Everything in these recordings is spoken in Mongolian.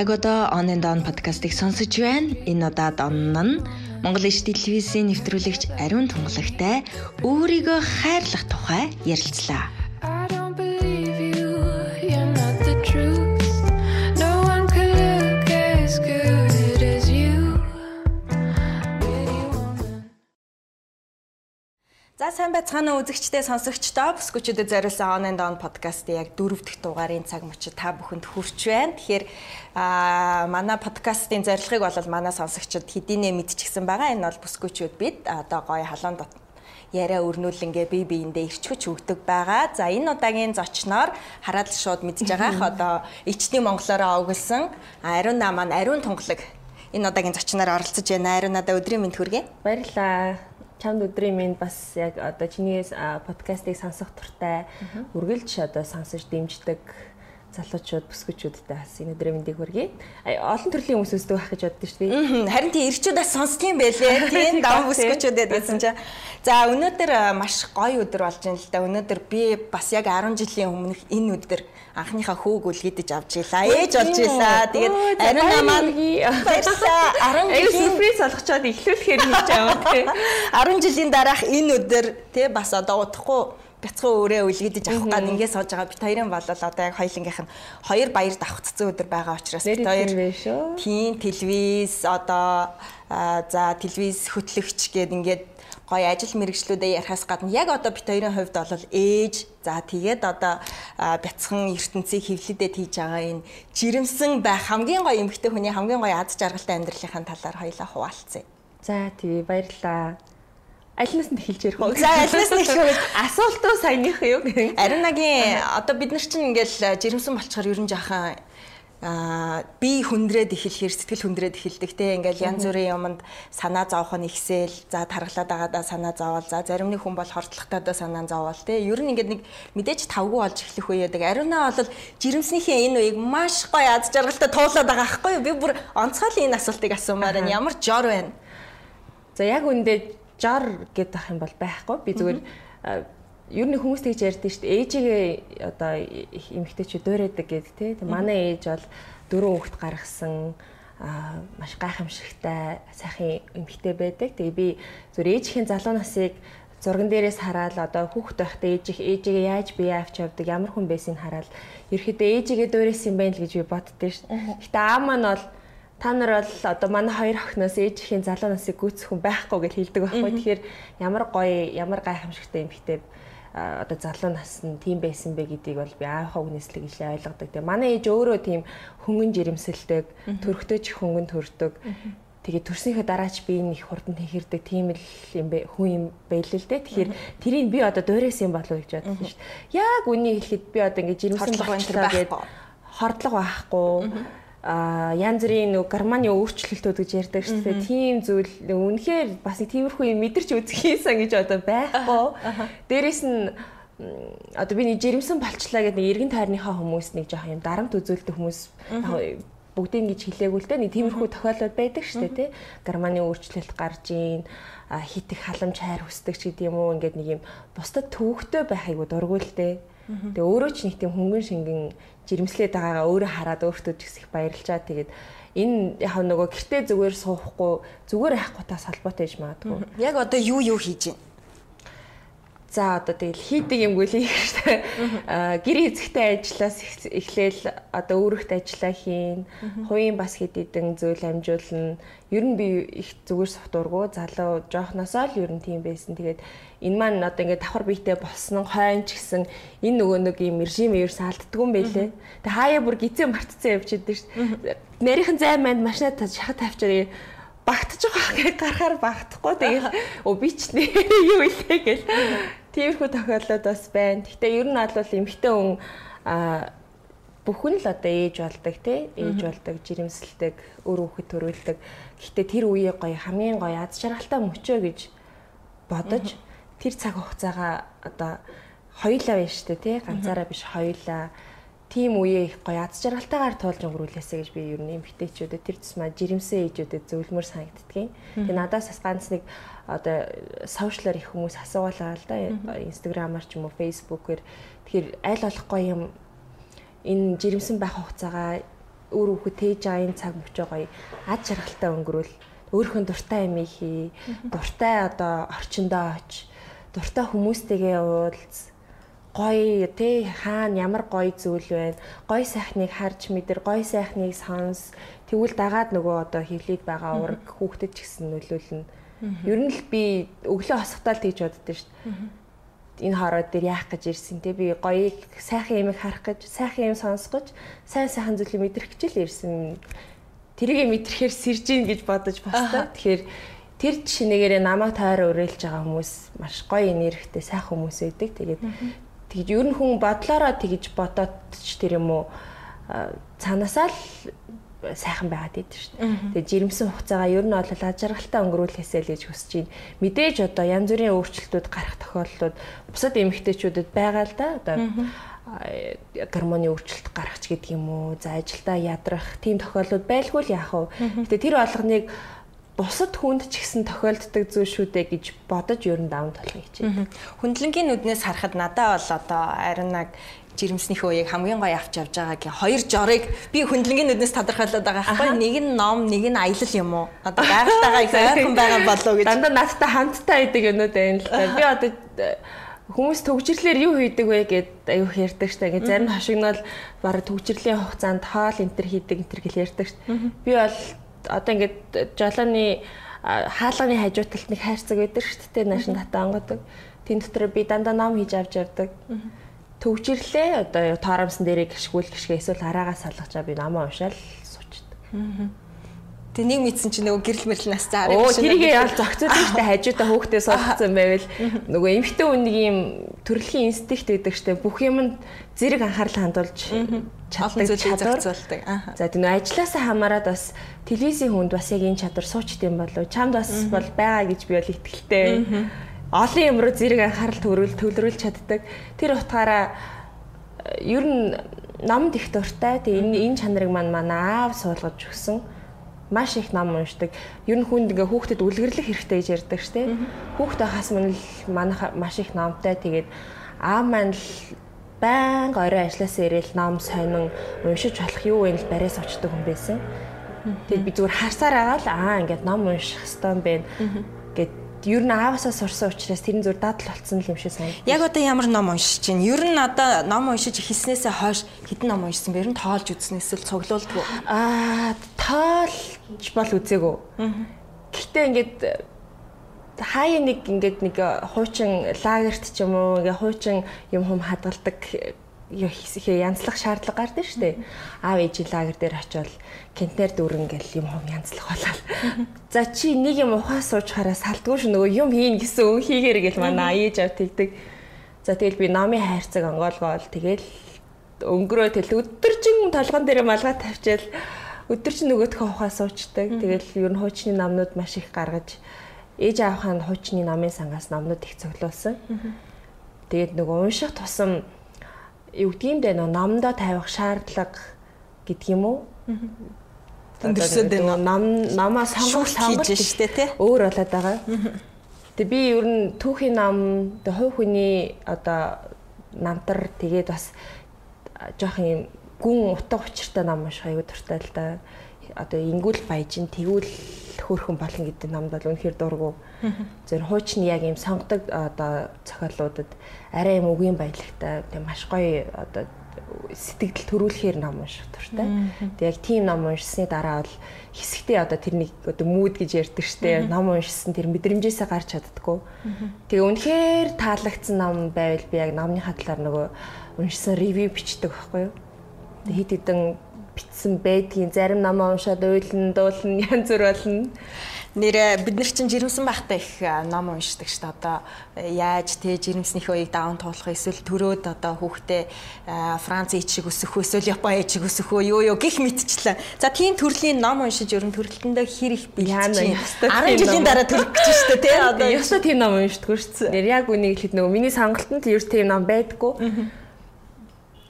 яг одоо On and On подкастыг сонсож байна. Энэ удаад онн нь Монгол иш телевизийн нэвтрүүлэгч Ариун Тунгалагтай өөрийгөө хайрлах тухай ярилцлаа. За сайн байцгаана уу үзэгчдээ сонсогчдоо бүсгүүчүүдэд зориулсан On and On подкастын яг дөрөв дэх дугаарын цаг мөчид та бүхэнд хүрч байна. Тэгэхээр аа манай подкастын зорилгыг бол манай сонсогчид хэдийнэ мэдчихсэн байгаа. Энэ бол бүсгүүчүүд бид одоо гоё халуун яриа өрнүүлэнгээ бие биендээ ирчвч өгдөг байгаа. За энэ удаагийн зочноор хараад шууд мэдж байгаах одоо ичний монголоороо оглсон ариун наа маань ариун тунгалаг энэ удаагийн зочноор оролцож байна. Ариун надаа өдрийн мэнд хүргэе. Баярлалаа чамд өдрийн минь бас яг одоо чиний подкастыг сонсох туртай үргэлж одоо сонсож дэмждэг залуучууд бүсгүүчүүдтэй бас энэ өдрийн мэндийг хүргэе. Олон төрлийн хүмүүс үздэг байх гэж боддоо шүү дээ. Харин тийм ирчүүд бас сонсдог юм байлээ. Тийм дам бүсгүүчүүдэд гэсэн чинь. За өнөөдөр маш гоё өдөр болж байна л да. Өнөөдөр би бас яг 10 жилийн өмнөх энэ өдөр анхныхаа хүүг үлгэдэж авч ийлаа. Ээж болж ийлаа. Тэгээд ариун намаа баярлаа. 10 жилийн сюрприз олгочоод эхлүүлэхээр хийж байгаа тийм. 10 жилийн дараах энэ өдөр тий бас одоо удахгүй бяцхан өөрөө үлгэдэж авах гад ингээд сууж байгаа бит хоёрын бол одоо яг хоёлынгийнх нь хоёр баяр давхцсан өдөр байгаа учраас бит хоёр тийм телевиз одоо за телевиз хөтлөгч гээд ингээд гоё ажил мэрэгчлүүдээ ярихаас гадна яг одоо бит хоёрын хувьд бол ээж за тэгээд одоо бяцхан ертөнцийг хөвлөдөд хийж байгаа энэ жирэмсэн байх хамгийн гоё эмэгтэй хүний хамгийн гоё аз жаргалтай амьдралынхаа талаар хоёлаа хуваалцъя. За тий баярлаа. Альнаас нь эхэлж ярих уу? За альнаас нь эхлэв. Асуултуу саяных юу гэх. Аринагийн одоо бид нар чинь ингээл жирэмсэн болчихоор ер нь жаахан а би хүндрээд эхлэхээр сэтгэл хүндрээд эхэлдэг те. Ингээл янз бүрийн юмд санаа зовох нь ихсэл за тархлаад байгаадаа санаа зовоол за зарим нэг хүн бол хортлогтойдоо санаа зовоол те. Ер нь ингээд нэг мэдээж тавгүй болж эхлэх үе яадаг ариунаа бол жирэмснийхээ энэ үеийг маш гоё аз жаргалтай туулаад байгаа байхгүй би бүр онцгойлон энэ асуултыг асуумаар байна ямар жор байна? За яг үндэ жар гэдэг ах юм бол байхгүй. Би зүгээр ер нь хүмүүс тэгж ярьдэн шүү дээ. Ээжигээ одоо эмэгтэйчүүд дуурайдаг гэдэг тий. Манай ээж бол дөрөв хүүхэд гаргасан а маш гайхамшигтай сайхан эмэгтэй байдаг. Тэгээ би зүр ээжийн залуу насыг зурган дээрээс хараад одоо хүүхэд байхдаа ээж их ээжигээ яаж бие авч явдаг ямар хүн байсыг хараад ерөөдөө ээжигээ дуурайсан байх л гэж би боддөө шүү. Гэтэ аав маань бол та нар бол одоо манай хоёр охиноос ээжийн залуу насыг гүйцэх хүн байхгүй гэж хэлдэг байхгүй. Тэгэхээр ямар гоё, ямар гайхамшигтай юм битээ одоо залуу нас нь тийм байсан бэ гэдгийг бол би аавынхаа үгнээс л гэлээ ойлгодог. Тэгээ манай ээж өөрөө тийм хөнгөн жирэмсэлдэг, төрхтөө ч хөнгөн төрдөг. Тэгээ төрсийнхээ дараач би энэ их хурдан тэхэрдэг тийм л юм бэ хүн юм байл л дээ. Тэгэхээр тэрийг би одоо дуурайсан юм болов уу гэж бодсон шүү дээ. Яг үнийг хэлэхэд би одоо ингэ жирэмсэн болчихлоо гэдэг хордлого байхгүй а янз бүрийн нөгөө гарманы өөрчлөлтүүд гэж ярьдаг шүү дээ. Тийм зүйл үнэхээр бас тиймэрхүү юм мэдэрч үзэх хийсэн гэж одоо байхгүй. Дээрээс нь одоо би нэг жирэмсэн болчлаа гэдэг нэг эргэн тойрныхаа хүмүүс нэг жоох юм дарамт үзүүлдэг хүмүүс бүгдийг ингэж хэлээгүй л дээ нэг тиймэрхүү тохиолдол байдаг шүү дээ тий. Гарманы өөрчлөлт гарж ийн хит их халамж хайр хүсдэг ч гэдэг юм уу ингээд нэг юм бусдад төвөгтэй байхайг дургуй л дээ. Тэгээ өөрөө ч нэг тийм хөнгөн шингэн жирэмслээд байгаагаа өөрөө хараад өөртөө ч их баярлчаа. Тэгээд энэ яг нөгөө гэртээ зүгээр суухгүй зүгээр хайхгүйтай салбартай гэж магадгүй. Яг одоо юу юу хийж байна? За одоо тэгэл хийдэг юмгүй л их штэ. Гэр эзэгтэй ажиллаас эхлээл одоо өөрөхт ажиллаа хийн. Хувийн бас хэд хэдэн зүйл амжуулна. Ер нь би их зүгээр сувтургуу залуу жоохносоо л ер нь тийм байсан. Тэгээд энэ маань одоо ингээд давхар биетэй болсон хойно ч гэсэн энэ нөгөө нэг юм режим ер саалддгүй юм байлээ. Тэг хаяа бүр гизээ мартцсан явж идэв штэ. Нэрийнхэн зай манд машина шахад тавьчаа багтаж байгаа гэж гарахаар багтахгүй. Тэгээд өө би ч нэ юу илээ гэл. Тиймэрхүү тохиолдол бас байна. Гэтэ ер нь бол эмхтэн хүн а бүхэн л одоо ээж болдог тий ээж болдог жирэмсэлдэг өр хүүхэд төрүүлдэг. Гэтэ тэр үеийг гоё хамгийн гоё аз жаргалтай мөчөө гэж бодож тэр цаг хугацаагаа одоо хоёулаа байна шүү дээ тий ганцаараа биш хоёулаа тийм үеэ их гоё аз жаргалтайгаар туулж өнгөрүүлээсэ гэж би ер нь эмгтээчүүдэд тэр тусмаа жирэмсэн ээжүүдэд зөвлөмөр санагддгийн. Тэгээ надаас бас ганц нэг одоо сошиалар их хүмүүс асуугалаа л да. Инстаграмаар ч юм уу, фейсбүүкээр. Тэгэхээр аль болох гоё юм энэ жирэмсэн байх хугацаагаа өөр хүүхэд тээж байгаа энэ цаг мөчөө гоё аж жаргалтай өнгөрүүл өөрийнхөө дуртай юм хий дуртай одоо орчиндөө оч дуртай хүмүүстэйгээ уулз гоё тий хаана ямар гоё зүйл байна? Гоё сайхныг харж мэдэр гоё сайхныг сонс тэгвэл дагаад нөгөө одоо хөвлөд байгаа ураг хүүхдэд ч гэсэн нөлөөлнө? Ер нь л би өглөө хосготаал тэгж боддоо шүү дээ. Энэ хороо дээр яах гэж ирсэн те? Би гоёыг сайхан юмыг харах гэж сайхан юм сонсох гэж сайн сайхан зүйлийг мэдрэх гэж л ирсэн. Тэрийг мэдрэхээр сэрж ийн гэж бодож баста тэгэхээр тэр жишээнээрээ намайг тойроо өрөөлж байгаа хүмүүс маш гоё энергитэй сайхан хүмүүс байдаг тэгээд Тэгж ер нь хүн бодлороо тэгж бодоод ч тэр юм уу цаанаасаа л сайхан байгаад идэв шүү дээ. Тэгээ жирэмсэн хугацаагаа ер нь бол ажиргалтай өнгөрүүлэхээсэй л гэж хүсэж байна. Мэдээж одоо янз бүрийн өөрчлөлтүүд гарах тохиолдлууд бусад эмэгтэйчүүдэд байгаа л да. Одоо гормоны өөрчлөлт гаргач гэдэг юм уу. За ажилдаа ядрах тийм тохиолдлууд байлгүй л яах вэ? Гэтэ тэр болгоныг бусад хүнд ч гэсэн тохиолддог зүйл шүү дээ гэж бодож ер нь даван толгой хичээ. Хүндлэнгийн нүднээс харахад надад бол одоо арин нэг жирэмснийхээ үеийг хамгийн гоё авч явж байгаагийн хоёр жорыг би хүндлэнгийн нүднээс тодорхойлоод байгаа байхгүй нэг нь ном нэг нь аялал юм уу? Одоо байгальтайгаа их ойрхон байгаа болов гэж. Дандаа надтай хамттай байдаг юмнууд байна л да би одоо э, хүмүүс төгжрлэр юу хийдэг вэ гэд аюух ярьдаг штэ. Ингээ зарим хашигнал бараг төгжрлийн хугацаанд хоол энтер хийдэг энтер гэл ярьдаг штэ. Би бол одоо ингээд жолооны хаалганы хажуу талд нэг хайрцаг байдаг шүү дээ наашин татаангодог. Тэн дотор би дандаа ном хийж авч явдаг. Төвжирлээ одоо тооромсон дээрээ гიშгүүл гიშгээ эсвэл араагаа салгачаа би номоо уншаал суучдаг. Тэг нэг мэдсэн чинь нөгөө гэрэл мэрэл нас цаарай. Оо тэрийг яал зогцоод штэ хажуудаа хөөхтэй суулцсан байвал нөгөө эмхтэй үнийг юм төрөлхийн инстинкт гэдэг штэ бүх юмд зэрэг анхаарал хандуулж чаддаг чадвар зохицуулдаг. За тийм ажилласаа хамаарат бас телевизийн хүнд бас яг энэ чадвар суучт юм болов чамд бас бол байгаа гэж би бол итгэлтэй. Олон юм руу зэрэг анхаарал төвлөрүүл төвлөрүүлж чаддаг. Тэр утгаараа ер нь номд их дуртай. Тэгээ энэ энэ чанарыг маань манай аав суулгаж өгсөн маш их ном уншдаг. Ер нь хүнд ингээ хүүхдэд үлгэрлэх хэрэгтэй гэж ярьдаг штеп. Хүүхдээ хас мань л манайх маш их номтой. Тэгээд аа маань л байнга орой ажилласаа ирээл ном сонин уншиж болох юу вэ гэж бариас очдөг хүн байсан. Тэгээд би зүгээр харсаар байгаа л аа ингээд ном унших хэвээр юм байна гэд ер нь аавасаа сурсан учраас тэрэн зүр дадал болцсон юм шиг санагдав. Яг одоо ямар ном уншиж чинь? Ер нь одоо ном уншиж хэлснээсээ хойш хэдэн ном уншсан бэ? Ер нь тоолж үзснээс л цуглуулдаг уу? Аа, тоолж бол үзээгүй. Гэхдээ ингээд хаяа нэг ингээд нэг хуучин лагерт ч юм уу ингээ хуучин юм хум хадгалдаг хийхээ янзлах шаардлага гардаг шүү дээ. Аав ээж лагер дээр очивол кентнер дүүрэн гэл юм хом янзлах болол. За чи нэг юм ухаас суучхаараа салдгүй шүү нөгөө юм хийн гэсэн өн хийгээр гэл манай ээж аав тэгдэг. За тэгэл би номын хайрцаг онгоолгоол тэгэл өнгөрөө тэл өдөржин толгон дээр малгай тавьчаал өдөржин нөгөөдхөө ухаас суучдаг. Тэгэл ер нь хуучны намнууд маш их гаргаж ээж аавханд хуучны номын сангаас номнууд их цоглуулсан. Тэгээд нөгөө унших тусам юу гэдгийг дээ нөө номдоо тавих шаардлага гэдэг юм уу? Тэндэрсэд ном намаа сонгох сонголт хийж штэ тий. Өөр болоод байгаа. Тэгээ би ер нь түүхийн ном тэ хувь хүний одоо намтар тэгээд бас жоох юм гүн утга учиртай ном маш аягүй дуртай л да. Одоо ингүүл баяжин тэгүүл хөөрхөн болно гэдэг номд бол үнэхээр дургу. Зөв хуучны яг юм сонгодог одоо зохиолуудад арай юм үгийн баялагтай тийм маш гоё одоо сэтгэл төрүүлэхээр ном унших туртай. Тэг яг тийм ном уншсны дараа бол хэсэгтээ одоо тэрнийг одоо мууд гэж ярьдаг штэ. Ном уншсан тэр мэдрэмжээсээ гарч чаддггүй. Тэгээ үнэхээр таалагдсан ном байвал би яг номныхаа талаар нөгөө уншсан ревю бичдэг байхгүй юу? Тэг хит хитэн битсэн байдгийн зарим номоо уншаад уйлан дуулна янз бүр болно. Нэрэ бид нар чинь жирэмсэн байхдаа их ном уншдаг шүү дээ. Одоо э, яаж те жирэмснийхээ үеийг даун туулах эсвэл төрөөд одоо хүүхдээ Франц ээж шиг өсөх эсвэл Япон шиг өсөх үү юу юу гих мэтчлээ. За тийм төрлийн ном уншиж ерөн төрөлтөндөө хэр их бэлтэж 10 жилийн дараа төрөх гэж шүү дээ те. Одоо ёстой тийм ном уншдаг шүү дээ. Яг үнийг хэлэхэд нөгөө миний сонголтод ер тийм ном байдгүй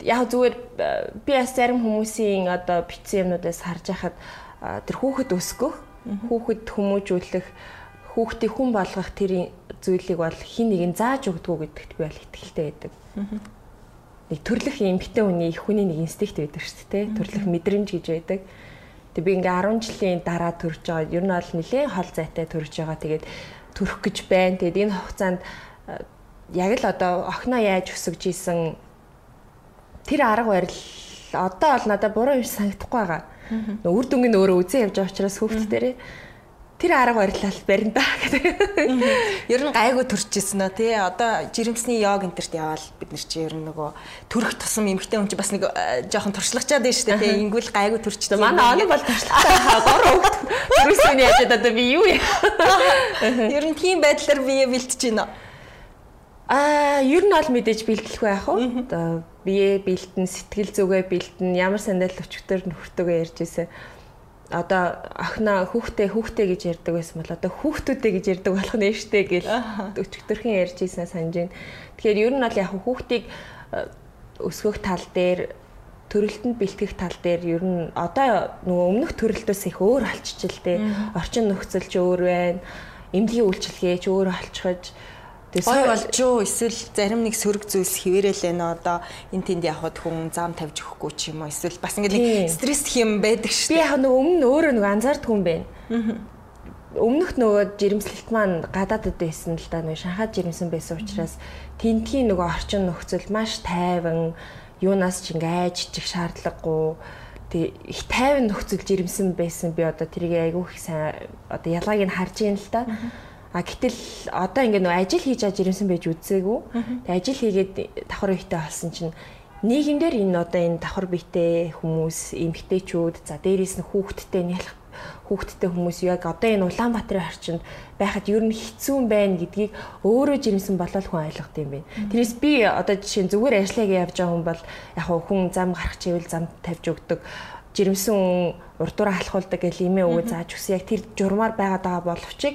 яг зүгээр э, би бас зарим хүмүүсийн одоо бичсэн юмнуудаас харж байхад тэр хүүхэд өсгөх, хүүхэд хүмүүжүүлэх, хүүхдийг хүн болгох тэр зүйлийг бол хин нэг нь зааж өгдгүү гэдэгт би бол итгэлтэй байдаг. нэг төрлөх эмгтэн хүний их хүний нэг инстинкт байдаг шүү дээ. Төрлөх мэдрэмж гэж байдаг. Тэг би ингээ 10 жилийн дараа төрж байгаа. Ер нь бол нэлээд хол зайтай төрж байгаа. Тэгээд төрөх гэж байна. Тэгээд энэ хугацаанд яг л одоо охиноо яаж өсөж исэн тэр арга барил одоо бол надад буруу юм санагдахгүй байгаа. Үр дүнгийн өөрөө үзэн явж байгаа учраас хүүхдүүдэрээ тэр арга барилал барина да гэдэг. Ер нь гайгүй төрчихсэн нөө тий. Одоо жирэмсний йог энтерт яваал бид нар чи ер нь нөгөө төрөх тусам эмгтэй хүн чи бас нэг э, жоохон туршлагачаад байна шүү дээ тий. Ингүүл гайгүй төрчихсэн. Манай оны бол туршлагатай гор өгд. Төрөсөний яжаад одоо би юу юм. Ер нь тийм байдлаар бие бэлтэж байна. Аа, ер нь бол мэдээж бэлтэлгүй яах вэ? Одоо бие бэлтэн, сэтгэл зүгээ бэлтэн, ямар сандал өчгтөр нөхөртөөгөө ярьж ирсэн одоо охиноо хүүхдээ хүүхдээ гэж ярьдаг байсан бол одоо хүүхдүүдээ гэж ярьдаг болох нь штэ гэл өчигдөрхөн ярьж ийсэн санаж байна. Тэгэхээр ер нь бол яг хүүхдийг э, өсгөх тал дээр төрөлтөнд бэлтгэх тал дээр ер нь одоо нөгөө өмнөх төрөлтөөс их өөр болчих л дээ. Орчин нөхцөл ч өөр байна. Эмнэлгийн үйлчилгээ ч өөр болчихож Гой болж юу эсвэл зарим нэг сөрөг зүйлс хിവэрэл байна одоо эн тэнд явхад хүн зам тавьж өгөхгүй ч юм уу эсвэл бас ингээд стресс хэм байдаг шүү дээ. Би яг нэг өмнө өөрөө нэг анзаардаг хүн байна. Өмнөх нөгөө жирэмслэлт маань гадаадд байсан л да нэг Шанхайд жирэмсэн байсан учраас тентгийн нөгөө орчин нөхцөл маш тайван юунаас ч ингээ айжчих шаардлагагүй тэг их тайван нөхцөл жирэмсэн байсан би одоо тэрийг айгүй их сайн одоо ялгааг нь харж ийн л да. А гэтэл одоо ингээ нөө ажил хийж аж ирсэн байж үзээгүй. Тэг ажил хийгээд давхар үйтэй болсон чинь нийгэмдэр энэ одоо энэ давхар биетэй хүмүүс, эмгтээчүүд, за дээрээс нь хүүхэдтэй нялх хүүхэдтэй хүмүүс яг одоо энэ Улаанбаатарын орчинд байхад ер нь хэцүү байна гэдгийг өөрөө жирэмсэн болол хүн ойлгох юм байна. Тэрээс би одоо жишээ нь зүгээр ажиллагаа явж байгаа хүн бол яг хүн зам гарах чивэл зам тавьж өгдөг жирэмсэн урдуура халахулдаг гэл имээ өгөө зааж өгсөн яг тэр журмаар байгаад байгаа боловчиг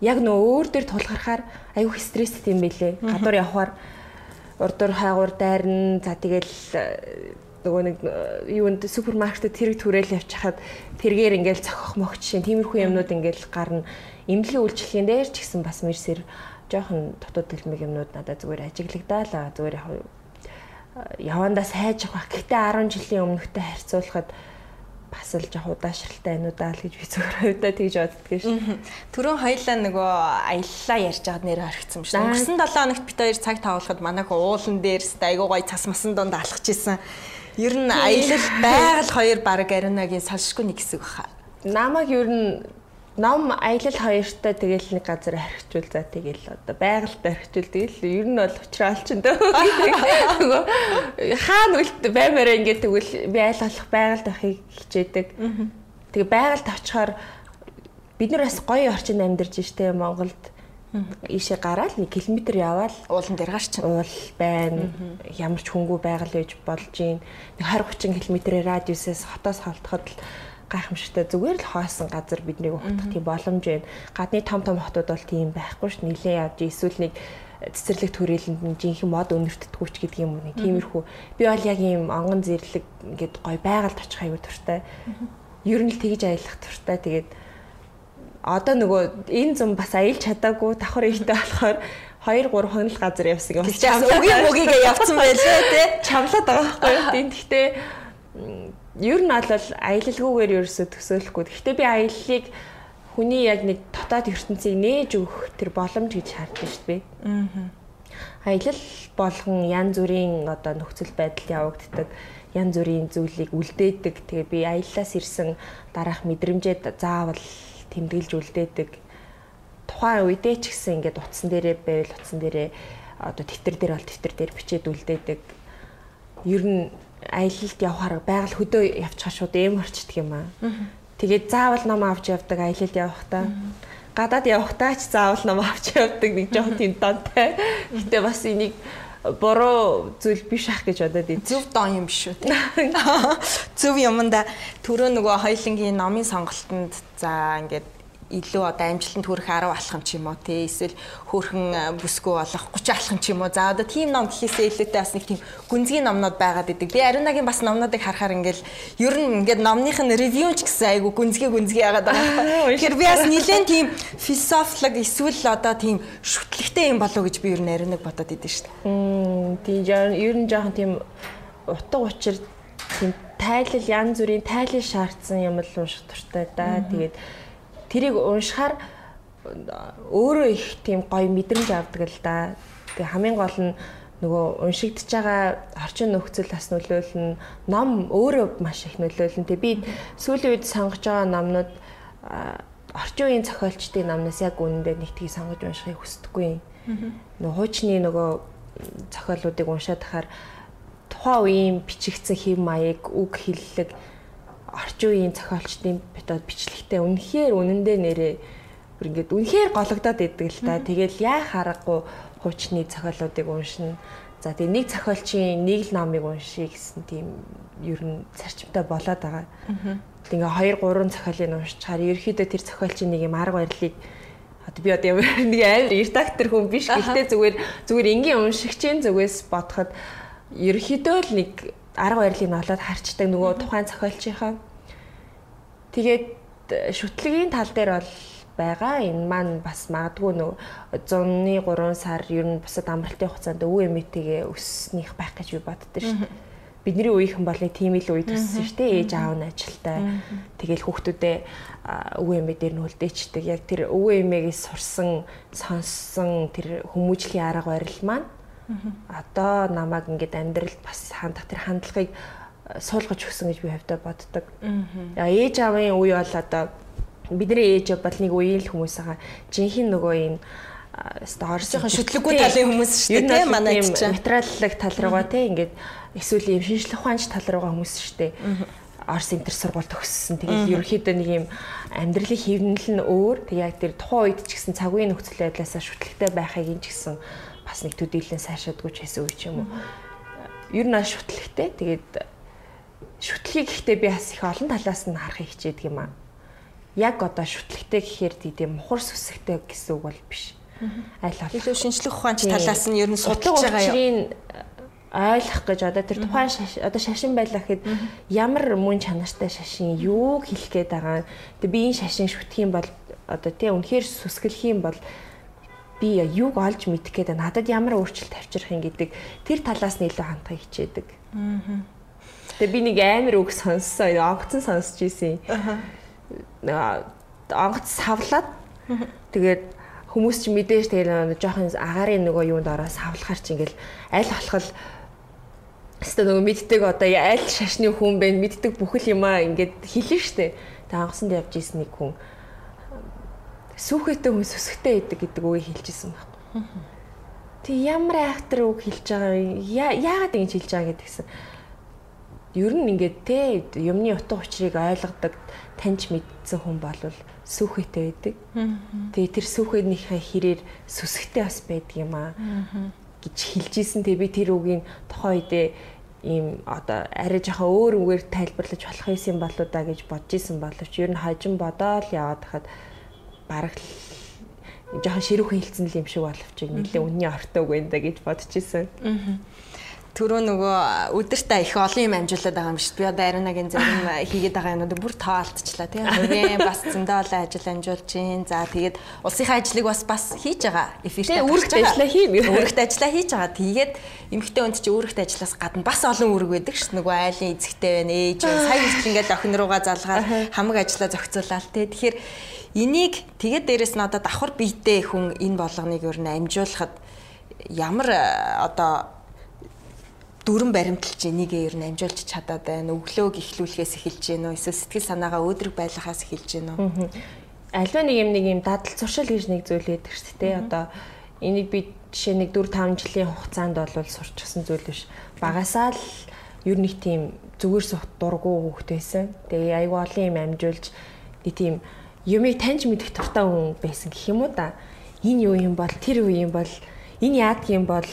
яг нөө өөр дээр тулгархаар аюух стресстэй юм бэлээ. Гадуур явхаар урдуур хайгуур дайрна. За тэгэл э, нөгөө нэг э, юунд супермаркетд тэрэг түрээл явчихад тэргээр ингээл цохох мохч шин тиймэрхүү юмнууд ингээл гарна. Имлэгийн үйлчлэгийн дээр ч гэсэн бас мэрсэр жоохон дотоод төлмөг юмнууд надад зүгээр ажиглагдаалаа. Зүгээр яг э, явандаа сайж авах. Гэхдээ 10 жилийн өмнөхтэй харьцуулахад бас л жоох удаашралтай байна уу даа л гэж би зөвхөн хувьдаа тэгж боддгийн шүү. Төрөн хоёлаа нөгөө аяллаа ярьж байгаад нэр орхицсан шүү. Өнгөрсөн 7 хоногт бид хоёр цаг тавуулахад манайх уулан дээрс айгуу гой цас масан донд алхаж исэн. Ер нь аялал байгаль хоёр баг аринагийн салшгүй нэг хэсэг баха. Намаг ер нь ном аялал хоёртой тэгэл нэг газар архичул за тэгэл одоо байгальд архичул тэгэл ер нь бол уучраал ч энэ нөгөө хаана үлд баймаараа ингээд тэгвэл би айл болох байгальд авахыг хичээдэг. Тэгээ байгальд авчихаар бид нар бас гоё орчинд амьдарч штэ Монголд ийшээ гараад 1 км яваал уулан дээр гарч уул байна. Ямар ч хөнгүү байгаль байж болж юм. 20 30 км радиусээс хотоос холдоход л гайхамшигтай зүгээр л хоосон газар биднийг ухтах тийм боломж байна. Гадны том том хотууд бол тийм байхгүй ш. Нилээ явж эсвэл нэг цэцэрлэг төрөлөнд нь жинхэнэ мод өнөртдөггүй ч гэдэг юм уу нэг тиймэрхүү. Би бол яг ийм онгон зэрлэг ингээд гой байгальд очих аюу туртай. Ер нь л тэгж аялах туртай. Тэгээд одоо нөгөө энэ зам бас аялж чадаагүй давхар ихтэй болохоор 2 3 хоног газар явсан юм. Чаас өгийн мөгийг явцсан байлээ тий. Чамлаад байгаа байхгүй юу. Тэгтээ ер нь бол аялалгүйгээр ерөөсө төсөөлөхгүй. Гэхдээ би аяллыг хүний яг нэг дотоод ертөнцийг нээж өгөх тэр боломж гэж харддаг шүү дээ. Аа. Аялал болгон янз бүрийн одоо нөхцөл байдал явагддаг янз бүрийн зүйлийг үлдээдэг. Тэгээ би аяллаас ирсэн дараах мэдрэмжэд заавал тэмдэглэж үлдээдэг. Тухайн үедээ ч гэсэн ингээд утсан дээрээ байвал утсан дээрээ одоо тэмдэгтэр дээр бол тэмдэгтэр дээр бичээд үлдээдэг. Ер нь аялалд явахаар байгаль хөдөө явчихаа шууд эм орчдөг юм аа. Тэгээд заавал ном авч явдаг аялалд явахдаа. Гадаад явахдаа ч заавал ном авч явдаг нэг жоох тийм донтой. Гэтэ бас энийг бороо зүйл биш ах гэж бодоод ийм зөв дон юм биш үү. Зөв юмда түрөө нөгөө хоёлынгийн номын сонголтонд за ингээд илүү одоо амжилтанд хүрэх 10 алхам ч юм уу тий эсвэл хөөрхөн бүсгүй болох 30 алхам ч юм уу. За одоо тийм ном гэхээсээ илүүтэй бас нэг тийм гүнзгий номнод байгаад идэг. Би Ариунагийн бас номнуудыг харахаар ингээл ер нь ингээд номных нь ревю ч гэсэн айгу гүнзгий гүнзгий яагаад байгаа. Тэгэхээр би бас нэлээд тийм философик эсвэл одоо тийм шүтлэгтэй юм болов гэж би ер нь Ариунаг бодоод идэв шүү дээ. Мм тийм ер нь жоохон тийм утга учир тийм тайлал янз бүрийн тайлал шаардсан юм л унших туртай да. Тэгээд тэрийг уншихаар өөрөө их тийм гоё мэдрэмж авдаг л да. Тэгээ хамгийн гол нь нөгөө уншигдж байгаа орчин нөхцөл бас нөлөөлнө. Ном өөрөө маш их нөлөөлнө. Тэгээ би сүүлийн үед сонгож байгаа номнууд орчин үеийн зохиолчдын номноос яг үнэндээ нэг тийг сонгож уншихыг хүсдэггүй. Нөгөө хуучны нөгөө зохиолуудыг уншаад тахаар тухайн үеийн бичигдсэн хэв маяг, үг хэллэг орчин үеийн зохиолчдын метод бичлэгтэй үнэхээр үнэндээ нэрээ бүр ингээд үнэхээр гологдоод идэг л та. Тэгэл яа харахгүй хуучны зохиолуудыг уншина. За тэгээ нэг зохиолчийн нэг л номыг уншия гэсэн тийм ер нь зарчимтай болоод байгаа. Тэгээ 2 3 зохиолыг уншичаар ерөөхдөө тэр зохиолчийн нэг юм арга барилыг одоо би одоо нэг амар редактор хүн биш гэхдээ зүгээр зүгээр энгийн уншигчийн зүгээс бодоход ерөөхдөө л нэг арга барилыг нь олоод харчдаг нөгөө тухайн зохиолчийнхаа Тэгээд шүтлэгийн тал дээр бол байгаа. Энэ маань бас магадгүй нөө 100-ны 3 сар ер нь бусад амралтын хугацаанд өвөө эмээтэйгээ өснөх байх гэж би боддоо шүү дээ. Бидний үеийнхэн бол нэг тийм л үе төссөн шүү дээ. Ээж аав нь ажилтай. Тэгэл хүүхдүүдээ өвөө эмээ дээр нь үлдээчдэг. Яг тэр өвөө эмээгээс сурсан, сонссон тэр хүмүүжлийн арга барил маань одоо намайг ингээд амьдралд бас хандах тэр хандлагыг суулгаж өгсөн гэж би хавьдаа боддог. Аа ээж аавын үе бол одоо бидний ээж бол нэг үеийн л хүмүүс байгаа. Жинхэнэ нөгөө энэ Орсын шүтлэггүй талын хүмүүс шүү дээ тийм манай чинь материаллык тал руугаа тийм ингээд эсвэл юм шинжлэх ухаанч тал руугаа хүмүүс шүү дээ. Орс интер сургууль төгссөн. Тэгээд ерөөхдөө нэг юм амьдралын хэвнэл нь өөр. Тэг яг тэр тухайн үед ч гэсэн цаг үеийн нөхцөл байдлаасаа шүтлэгтэй байхыг ин ч гэсэн бас нэг төдийлэн сайшаадгүй ч гэсэн үе ч юм уу. Ер нь шүтлэгтэй. Тэгээд шүтлгийг гэхдээ би бас их олон талаас нь харахыг хичээдэг юм аа. Яг одоо шүтлэгтэй гэхээр тийм мухар сүсгтэй гэсэн үг бол биш. Аль болох илүү шинжлэх ухаанч талаас нь ер нь судалж байгаа юм ойлгох гэж одоо тэр тухайн одоо шашин байлаа гэхэд ямар мөн чанартай шашин юу хэлэх гээд байгаа. Тэгээ би энэ шашин шүтэх юм бол одоо тий үнэхээр сүсгэлэх юм бол би юуг олж мэдэх гээд надад ямар өөрчлөлт авчрах юм гэдэг тэр талаас нь илүү хандхыг хичээдэг. Аа Тэгээ би нэг амар үг сонссон. Онгоцон сонсч ийсэн. Аа. Онгоц савлаад тэгээд хүмүүс ч мэдээж тэгээд жоохон агарын нөгөө юунд ороо савлахаар чи ингээл аль болох Хэвээ нөгөө мэддэг одоо аль шашны хүн бэ мэддэг бүхэл юмаа ингээд хэлнэ штэ. Тэгээ онгоцонд явж исэн нэг хүн сүхэтэй хүн сүсгтэй идэг гэдэг үгийг хэлжсэн байхгүй. Тэг ямар айхтар үг хэлж байгаа яагаад ингэж хэлж байгаа гэдгсэн ер нь ингээд те юмны утга учирыг ойлгодог таньж мэдсэн хүн бол сүхэтэй байдаг. Тэгээ тэр сүхэнийхээ хэрээр сүсгтэй бас байдаг юм аа гэж хэлж исэн. Тэгээ би тэр үгийн тухайн үедээ ийм одоо арай жоохон өөр үгээр тайлбарлаж болох юм болоо да гэж бодож исэн боловч ер нь хожим бодоол яваад хахад бараг жоохон ширүүхэн хэлсэн л юм шиг боловч нэлээ үнний ортой үг энэ да гэж бодож исэн. Аа түрүү нөгөө өдөртөө их олон юм амжуулаад байгаа юм шүү дээ. Би одоо Аринагийн зарим хийгээд байгаа юмнууд бүр тоолтчлаа тийм. Хувийн бас зөндөө олон ажил амжуулж гин. За тэгээд улсынхаа ажлыг бас бас хийж байгаа. Эфиртэй үүрэгт ажиллаа хийм. Үүрэгт ажиллаа хийж байгаа. Тэгээд эмэгтэй хүнд чи үүрэгт ажиллаас гадна бас олон үүрэг байдаг шүү. Нөгөө айлын эзэгтэй байна, ээж байна. Сая хүртэл ингээд охин руугаа залгаад хамаг ажиллаа зохицуулаад тийм. Тэгэхээр энийг тэгээд дээрэс нь одоо давхар биетэй хүн энэ болгоныг ер нь амжуулахад ямар одоо дүрэн баримталж энийг ер нь амжуулж чадаад байна. Өглөөг ихлүүлэхээс эхэлж гэнэ үү? Эсвэл сэтгэл санаагаа өөдрөг байлгахаас эхэлж гэнэ үү? Альва нэг юм нэг юм дадал зуршил гэж нэг зүйл байдаг шүү дээ. Одоо энийг би жишээ нэг 4 5 жилийн хугацаанд бол сурчсан зүйл биш. Багасаа л ер нь тийм зүгээр сухт дургу байсан. Тэгээ айгүй олон юм амжуулж тийм юмыг таньж мэдэх туртай хүн байсан гэх юм уу да. Энэ юу юм бол тэр юу юм бол энэ яадаг юм бол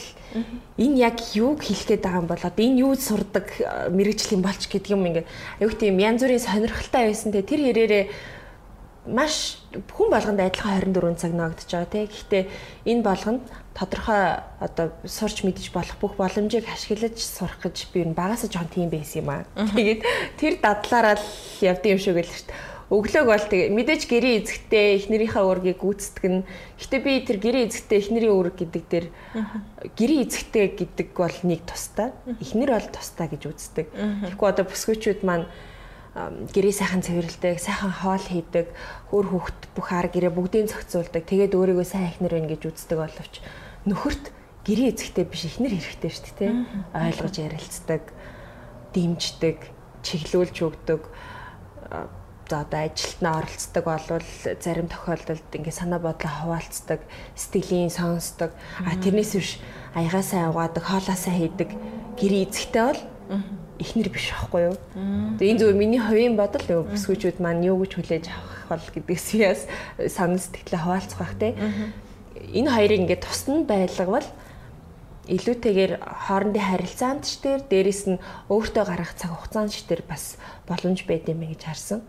энэ яг юуг хэлэх гээд байгаа юм бол одоо энэ юу сурдаг мэрэгжил юм болч гэдэг юм ингээд аюу тийм янз бүрийн сонирхолтой байсан те тэр хэрээрээ маш хүн болгонд адилхан 24 цаг ногдож байгаа тий. Гэхдээ энэ болгонд тодорхой одоо сурч мэдж болох бүх боломжийг ашиглаж сурах гэж би энэ багасаа жоон тийм байсан юм аа. Тэгээд тэр дадлаараа л явд юм шиг л шүү дээ. Өглөөг бол тэгээ мэдээж гэрээ эзэгтэй эхнэрийнхээ уургийг гүйцэтгэх нь. Гэтэ би тэр гэрээ эзэгтэй эхнэрийн уург гэдэг дээр гэрээ эзэгтэй гэдэг бол нэг тустай. Эхнэр бол тустай гэж үздэг. Тэгэхгүй одоо бүсгүйчүүд маань гэрээ сайхан цэвэрлдэг, сайхан хоол хийдэг, хөр хөхт бүх ар гэрээ бүгдийг зохицуулдаг. Тэгээд өөрийгөө сайн ихнэр байна гэж үздэг боловч нөхөрт гэрээ эзэхтэй биш ихнэр хэрэгтэй шүү дээ? Ойлгож ярилцдаг, дэмждэг, чиглүүлж өгдөг. За одоо ажилтнаа оролцдог болвол зарим тохиолдолд ингээ санаа бодлоо хуваалцдаг, сэтгэлийн сонсдог. А тэрнээс биш аягаасаа угаадаг, хоолоосаа хийдэг гэрээ эзэхтэй бол ихнэр биш байхгүй юу. Тэгээ энэ зүгээр миний хувийн бодол юу бүсгүүчүүд маань юу гэж хүлээж авах бол гэдгээс яас санал сэтгэлээ хаваалцах бах те. Энэ хоёрыг ингээд тусна байлгавал илүүтэйгээр хоорондын харилцаанд ч тэр дээрэс нь өөртөө гарах цаг хугацаанд ч тэр бас боломж байд юм гэж харсан.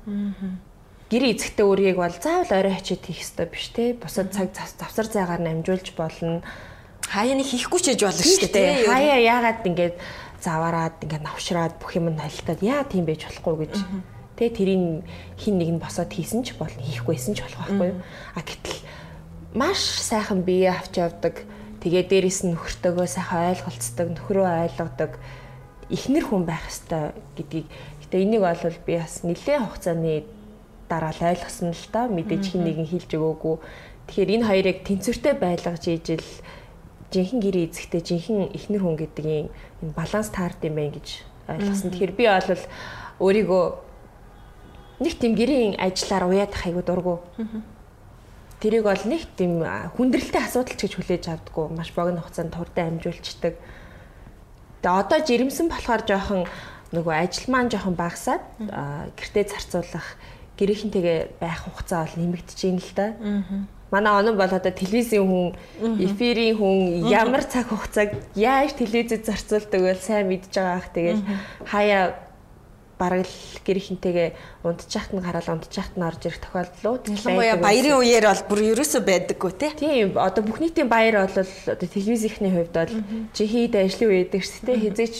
Гэр эзэгтэй үргийг бол заавал орой хачид хийх ёстой биш те. Бусад цаг завсар зайгаар намжуулж болно. Хаяа нэг хийхгүй ч гэж болно шүү дээ. Хаяа яагаад ингээд заваараад ингээд навшраад бүх юм нь холилдоод яа тийм байж болохгүй гэж тэ тэрийн хин нэг нь босоод хийсэн ч болно хийхгүйсэн ч болох байхгүй а гэтэл маш сайхан бие авч явдаг тэгээ дээрэс нь нөхөртөөгөө сайхан ойлголцдог нөхрөө ойлгодог ихнэр хүн байх ёстой гэдгийг. Гэтээ энийг бол би бас нэлээд хугацааны дараа л ойлгосон л та. Мэдээж хин нэгэн хэлж өгөөгүй. Тэгэхээр энэ хоёрыг тэнцвэртэй байлгаж ийжэл жинхэнэ гэрээ эзэхтэй жинхэнэ ихнэр хүн гэдгийн энэ баланс таард юм байна гэж ойлгосон. Тэгэхээр би бол өөрийгөө нэг тийм гэрийн ажиллаар уяадах айгуу дургу. Тэрийг бол нэг тийм хүндрэлтэй асуудал ч гэж хүлээж авдаггүй. Маш богино хугацаанд турдаа амжуулцдаг. Тэгээ одоо жирэмсэн болохоор жоохон нөгөө ажил маань жоохон багасаад гэртээ зарцуулах гэрийнхэнтэйгээ байх хугацаа бол нэмэгдэж байна л да. Манай онон бол одоо телевизийн хүн, эфирийн хүн ямар цаг хугацааг яаж телевизэд зарцуулдаг вэ сайн мэдж байгаа ах. Тэгээд хаяа бараг л гэрхинтэйгээ унтчихт нь гараад унтчихт нь орж ирэх тохиолдлууд ялангуяа баярын үеэр бол бүр ерөөсөө байдаггүй тий. Тийм одоо бүх нийтийн баяр бол одоо телевизийнхний хувьд бол чи хийд ажлын үе гэдэг ч тий хизээч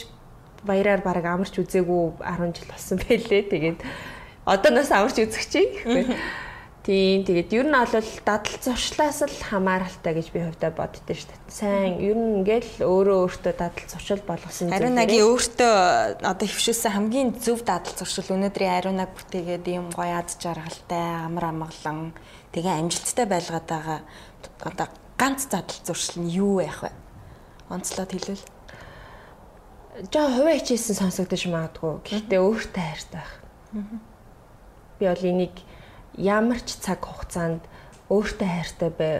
баяраар бараг амарч үзээгүй 10 жил болсон байлээ. Тэгээд одоо нас амарч үзэх чинь Тийм тэгээд ер нь бол дадал зуршлаас л хамааралтай гэж би хувьдаа боддоо шүү дээ. Сайн ер нь ингээл өөрөө өөртөө дадал зуршил болгосон зүйл. Ариунагийн өөртөө одоо хөвшүүлсэн хамгийн зөв дадал зуршил өнөөдрийн ариунаг бүтээгээд ийм гоё ад жаргалтай амар амгалан тэгээ амжилттай байлгаад байгаа одоо ганц дадал зуршил нь юу байх вэ? Онцлоод хэлвэл. Жаа хувиа хичээсэн сонсогдож магадгүй. Гэхдээ өөртөө хайртай байх. Би бол энийг ямар ч цаг хугацаанд өөртөө хайртай бай,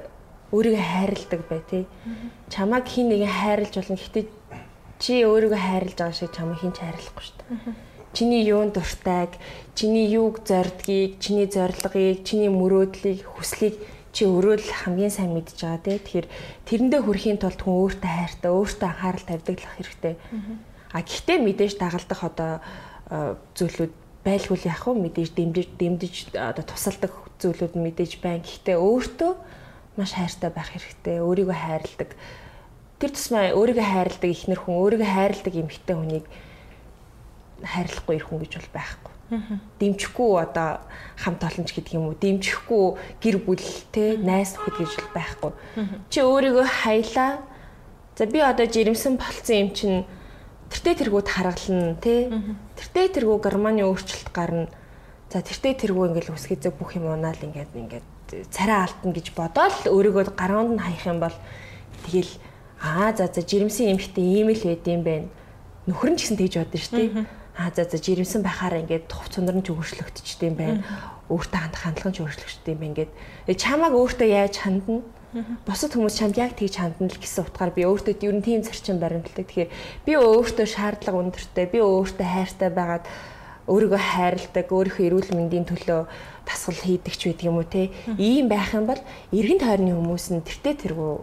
өөрийгөө хайрладаг бай тий. Чамайг хин нэгэн хайрлаж болно. Гэхдээ чи өөрийгөө хайрлаж байгаа шиг чамайг хин ч хайрлахгүй шүү дээ. Чиний юунд дуртайг, чиний юуг зордгийг, чиний зорилгыг, чиний мөрөөдлийг, хүслийг чи өөрөө л хамгийн сайн мэдж байгаа тий. Тэгэхээр тэрэндээ хүрэхийн тулд хүн өөртөө хайртай, өөртөө анхаарал тавьдаг л хэрэгтэй. А гэхдээ мэдээж дагалдах одоо зүйлүүд байлгүй яах вэ мэдээж дэмжиж дэмжиж одоо тусалдаг зүйлүүд мэдээж байна. Гэхдээ өөртөө маш хайртай байх хэрэгтэй. Өөрийгөө хайрладаг. Тэр тусмаа өөрийгөө хайрладаг ихнэр хүн, өөрийгөө хайрладаг эмэгтэй хүнийг хайрлахгүй ирэх хүн гэж бол байхгүй. Дэмжихгүй одоо хамт олонч гэдэг юм уу? Дэмжихгүй гэр бүл те найс нөхөд гэж бол байхгүй. Чи өөрийгөө хаялаа. За би одоо жирэмсэн болцсон юм чинь тэртээ тэргүүд харгална тий. Тэртээ тэргүү германы өөрчлөлт гарна. За тэртээ тэргүү ингээл үсгэзэг бүх юм унаал ингээд ингээд царай алтна гэж бодоол өөрийгөө гаруунд нь хаях юм бол тэгэл аа за за жирэмсэн эмхтэй ийм л байд юм байна. Нөхөр нь ч гэсэн тэгж бодсон шүү дээ. Аа за за жирэмсэн байхаараа ингээд тух цундар нь ч өөрчлөгдчихдээ юм байна. Өөртөө хандах хандлага нь ч өөрчлөгдчихдээ юм байна ингээд чамааг өөртөө яаж хандна? Бусад хүмүүс чамд яг тэгж хандна л гэсэн утгаар би өөртөө ер нь тийм зарчим баримтлагдаг. Тэгэхээр би өөртөө шаардлага өндөртэй, би өөртөө хайртай байгаад өөрийгөө хайрладаг, өөрийнхөө эрүүл мэндийн төлөө тасгал хийдэг ч байдаг юм уу те. Ийм байх юм бол эргэн тойрны хүмүүс нь тэртээ тэргүү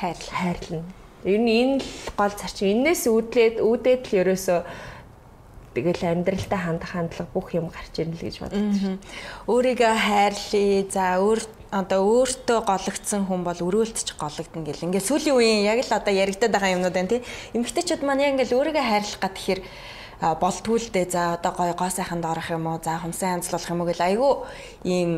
хайрлал хайрлна. Ер нь энэ л гол зарчим. Энээс үүдлээд үүдээд л ерөөсөө тэгэл амьдралтай хандах хандлага бүх юм гарч ирнэ л гэж боддог. Өөрийгөө хайрлаа. За өөр одоо өөртөө гологдсон хүн бол өрөөлтч гологдно гэл. Ингээ сүүлийн үеийн яг л одоо яригдаад байгаа юмнууд байна тий. Эмэгтэйчүүд маань яг ингээл өөрийгөө хайрлах гад тэгэхээр болтгүй л дээ. За одоо гой гоо сайханд орох юм уу? За хумсан янзлуулах юм уу гэл айгүй ийм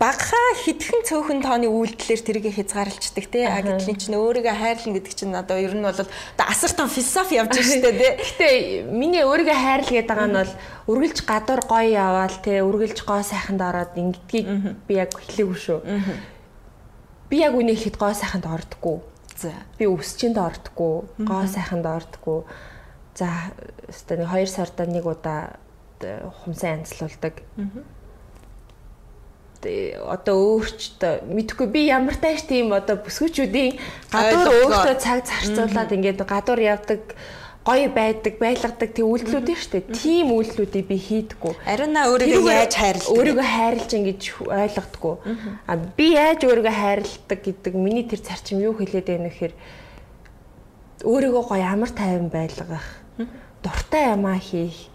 багахаа хитгэн цөөхөн тооны үйлдэлээр тэрийг хязгаарлалцдаг тий. А гэтэл чинь өөрийгөө хайрлна гэдэг чинь одоо ер нь бол асар том философи явж байгаа шүү дээ тий. Гэтэ миний өөрийгөө хайрл гэдэг нь бол үргэлж гадуур гоё яваал тий. Үргэлж гоо сайханд ороод ингэдгийг би яг хэлээгүй шүү. Би яг үнийг хэд гоо сайханд ордоггүй. За би өсчинд ордоггүй. Гоо сайханд ордоггүй. За өстой нэг 2 сард нэг удаа хумсан янзлуулдаг. Аа одоо өөрчд мэдхгүй би ямар тааш тийм одоо бүсгүүчүүдийн гадуур өөртөө цаг зарцуулаад ингээд гадуур явдаг гоё байдаг, байлгадаг тийм үйлдэлүүд нь дээ. Тийм үйлдэлүүдийг би хийдэггүй. Ариуна өөрийгөө яаж хайрлах? Өөрийгөө хайрлж ингэж ойлгодоггүй. А би яаж өөрийгөө хайрладаг гэдэг миний тэр зарчим юу хэлээд байна вэ гэхээр өөрийгөө гоё амар тайван байлгах, дуртай юмаа хийх,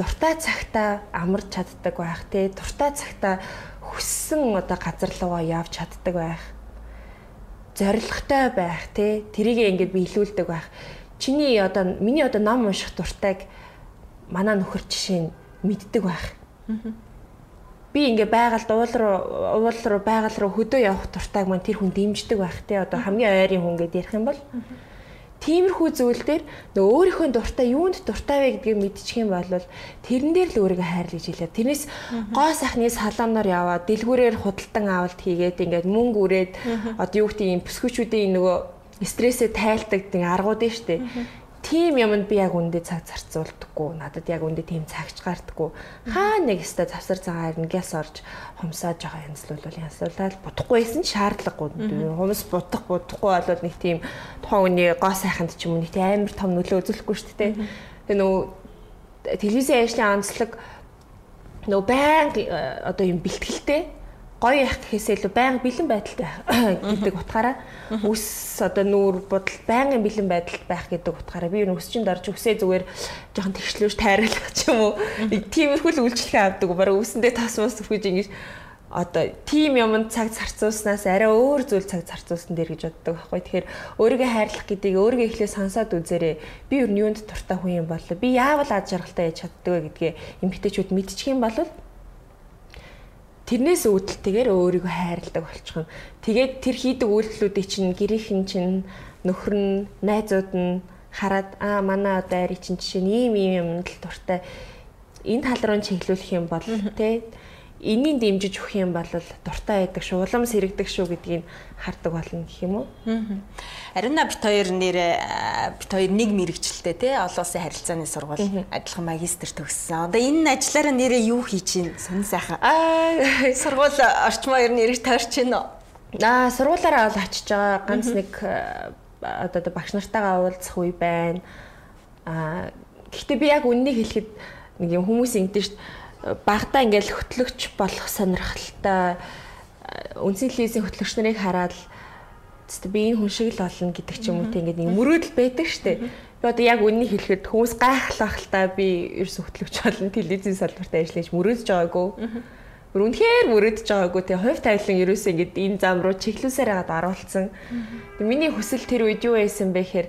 дуртай цагтаа амарч чаддаг байх, тий. Дуртай цагтаа хүссэн одоо газар руугаа явж чаддаг байх. Зоригтой байх тий. Тэрийг ингээд биелүүлдэг байх. Чиний одоо миний одоо ном унших дуртайг манай нөхөр жишээ нь мэддэг байх. Би ингээ байгаль уул руу уул руу байгаль руу хөдөө явах дуртайг маань тэр хүн дэмждэг байх тий. Одоо хамгийн ойрын хүн гэдээ ярих юм бол Тиймэрхүү зүйл дээр нөгөө өөрийнхөө дуртай юунд дуртай вэ гэдгийг мэдчих юм бол тэрэн дээр л өөрийгөө хайрлаж хэлээ. Тэрнээс гоо сайхны салаанаар яваад дэлгүүрээр худалдан авалт хийгээд ингээд мөнгө үрээд одоо юу гэдэг юм бүсгүүчүүдийн нөгөө стрессээ тайлдаг тийм аргууд нь штэ тийм юмд би яг үндэ цаг зарцуулдаггүй. Надад яг үндэ тийм цагч гардаггүй. Хаа нэг өстө завсар цагаар ингээс орж хумсааж байгаа янзлуулвал янзлуулаад будахгүйсэн шаардлагагүй. Хумс будах будахгүй бол нэг тийм тухайн үний гоо сайханд ч юм уу нэг тийм амар том нөлөө үзүүлэхгүй шүү дээ. Тэгээ нөө телевизийн ажлын онцлог нөө баян одоо юм бэлтгэлтэй гоё явах гэхээсээ илүү байнга бэлэн байдалтай гэдэг утгаараа үс одоо нүүр бодол байнгын бэлэн байдалд байх гэдэг утгаараа би юу өсчинд орж өсөө зүгээр жоохон тэгшлүүш тайруулах ч юм уу тиймэрхүү л үйлчлэгээ авдаг бараг үсэндээ тас мас өгч ингэж одоо тим юмд цаг зарцуулснаас арай өөр зүйл цаг зарцуулсан дээр гэж боддог байхгүй. Тэгэхээр өөрийгөө хайрлах гэдгийг өөрийгөө эхлээ сонсоод үзээрэй. Би юу юунд дуртай хүн юм болоо. Би яавал ад жаргалтай яж чаддаг вэ гэдгээ эмгтээчүүд мэдчих юм бол тэрнээс үүдэлтэйгээр өөрийгөө хайрладаг болчихно. Тэгээд тэр хийдэг үйлдэлүүдийг чинь гэрийнхэн чинь нөхөр нь, найзууд нь хараад аа манай одоо ари чинь жишээ нь ийм ийм юмд л дуртай энэ тал руу чиглүүлэх юм бол тий энийг дэмжиж өгөх юм бол дуртай байдаг шүү, улам сэрэгдэг шүү гэдгийг хардаг болно гэх юм уу. Ариуна бит хоёр нэр бит хоёр нэг мэрэгчлээ те олон улсын харилцааны сургууль адилхан магистр төгссөн. Одоо энэ ажиллаараа нэрээ юу хийж чинь сонь сайхан. Аа сургууль орчмоо ер нь эргэж тойрч байна уу? Аа сургуулаараа бол очиж байгаа. Ганц нэг одоо багш нартайгаа уулзах үе байна. Аа гэхдээ би яг үннийг хэлэхэд нэг юм хүмүүс ингэдэж шүү багада ингээл хөтлөгч болох сонирхолтой үндсэн телевизийн хөтлөгч нарыг хараад тест би энэ хүн шиг л болно гэдэг ч юм уу тийм ингээд нэг мөрөөдөл байдаг штэ. Би одоо яг үннийг хэлэхэд хүмүүс гайхлах л та би ерөөс хөтлөгч болно телевизийн салбарт ажиллаж мөрөөдж байгаагүй. Үнэхээр мөрөөдж байгаагүй тийм хувь тавилан ерөөсөө ингээд энэ зам руу чиглүүлсээр хагаад оруулсан. Миний хүсэл тэр үед юу байсан бэ гэхээр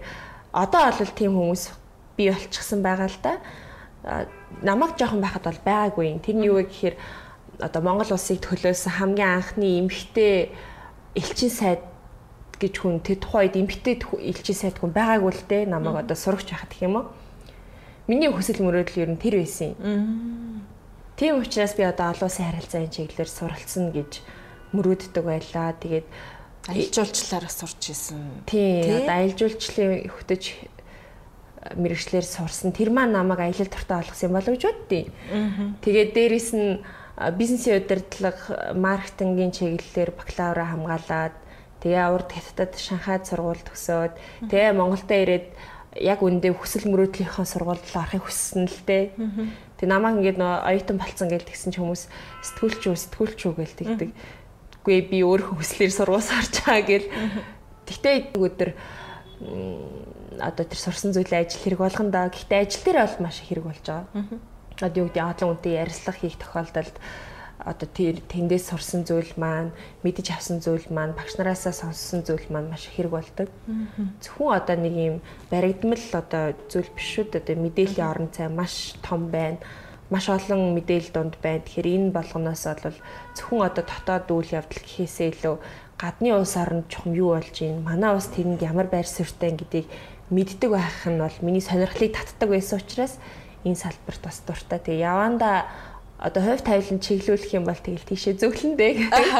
одоо бол тийм хүмүүс би болчихсон байгаа л да намайг жоохон байхад бол байгаагүй. Тэр нь юу вэ гэхээр одоо Монгол улсыг төлөөсөн хамгийн анхны эмэгтэй элчин сайд гэж хүн тэр тухайд эмэгтэй элчин сайд хүн байгаагүй л дээ намайг одоо сурагч байхад гэх юм уу. Миний хүсэл мөрөөдөл ер нь тэр байсан юм. Тийм учраас би одоо олон улсын харилцааны чиглэлээр суралцсан гэж мөрөөддөг байлаа. Тэгээд аялал жуулчлалаар сурч исэн. Тийм. Одоо аялал жуулчлалын хөтөж мэрэгчлэр сурсан тэр маань намайг аялал дуртай болгосон юм болов гэж боддیں۔ Тэгээд дээрэс нь бизнесийн удирдлага, маркетингийн чиглэлээр бакалавра хамгаалаад тэгээ урд хятадд Шанхайд сургууль төгсөөд тэгээ Монголд ирээд яг үндэ хүсэл мөрөөдлийнхөө сургуульд орохыг хүссэн л дээ. Тэг намайг ингээд оюутан болцсон гэж тэгсэн ч хүмүүс сэтгүүлч үү сэтгүүлч үү гэж тэгдэг. Үгүй би өөрөө хүслээр сургууль сарч байгаа гэл. Тэгтээ өдөр одоо тэр сурсан зүйлээ ажил хэрэг болгондоо гэхдээ ажил дээр бол маш хэрэг болж байгаа. Одоо юу гэдэг адлан үнтэй ярилцлага хийх тохиолдолд одоо тэр тэндээс сурсан зүйл маань мэдэж авсан зүйл маань багш нараасаа сонссон зүйл маань маш хэрэг болдог. Зөвхөн одоо нэг юм баригдмал одоо зүйл биш шүү дээ. Одоо мэдээллийн орон цай маш том байна. Маш олон мэдээлэл донд байна. Тэгэхээр энэ болгоноос бол зөвхөн одоо дотоод үйл явдал гэхээсээ илүү гадны улс орнд чухам юу болж ийн манай улс тэрэнд ямар байр суурьтай гэдгийг мэддэг байх нь бол миний сонирхлыг татдаг байсан учраас энэ салбарт бас дуртай. Тэгээ яванда одоо хувь тавилан чиглүүлэх юм бол тэгэл тийшээ зөвлөндөө.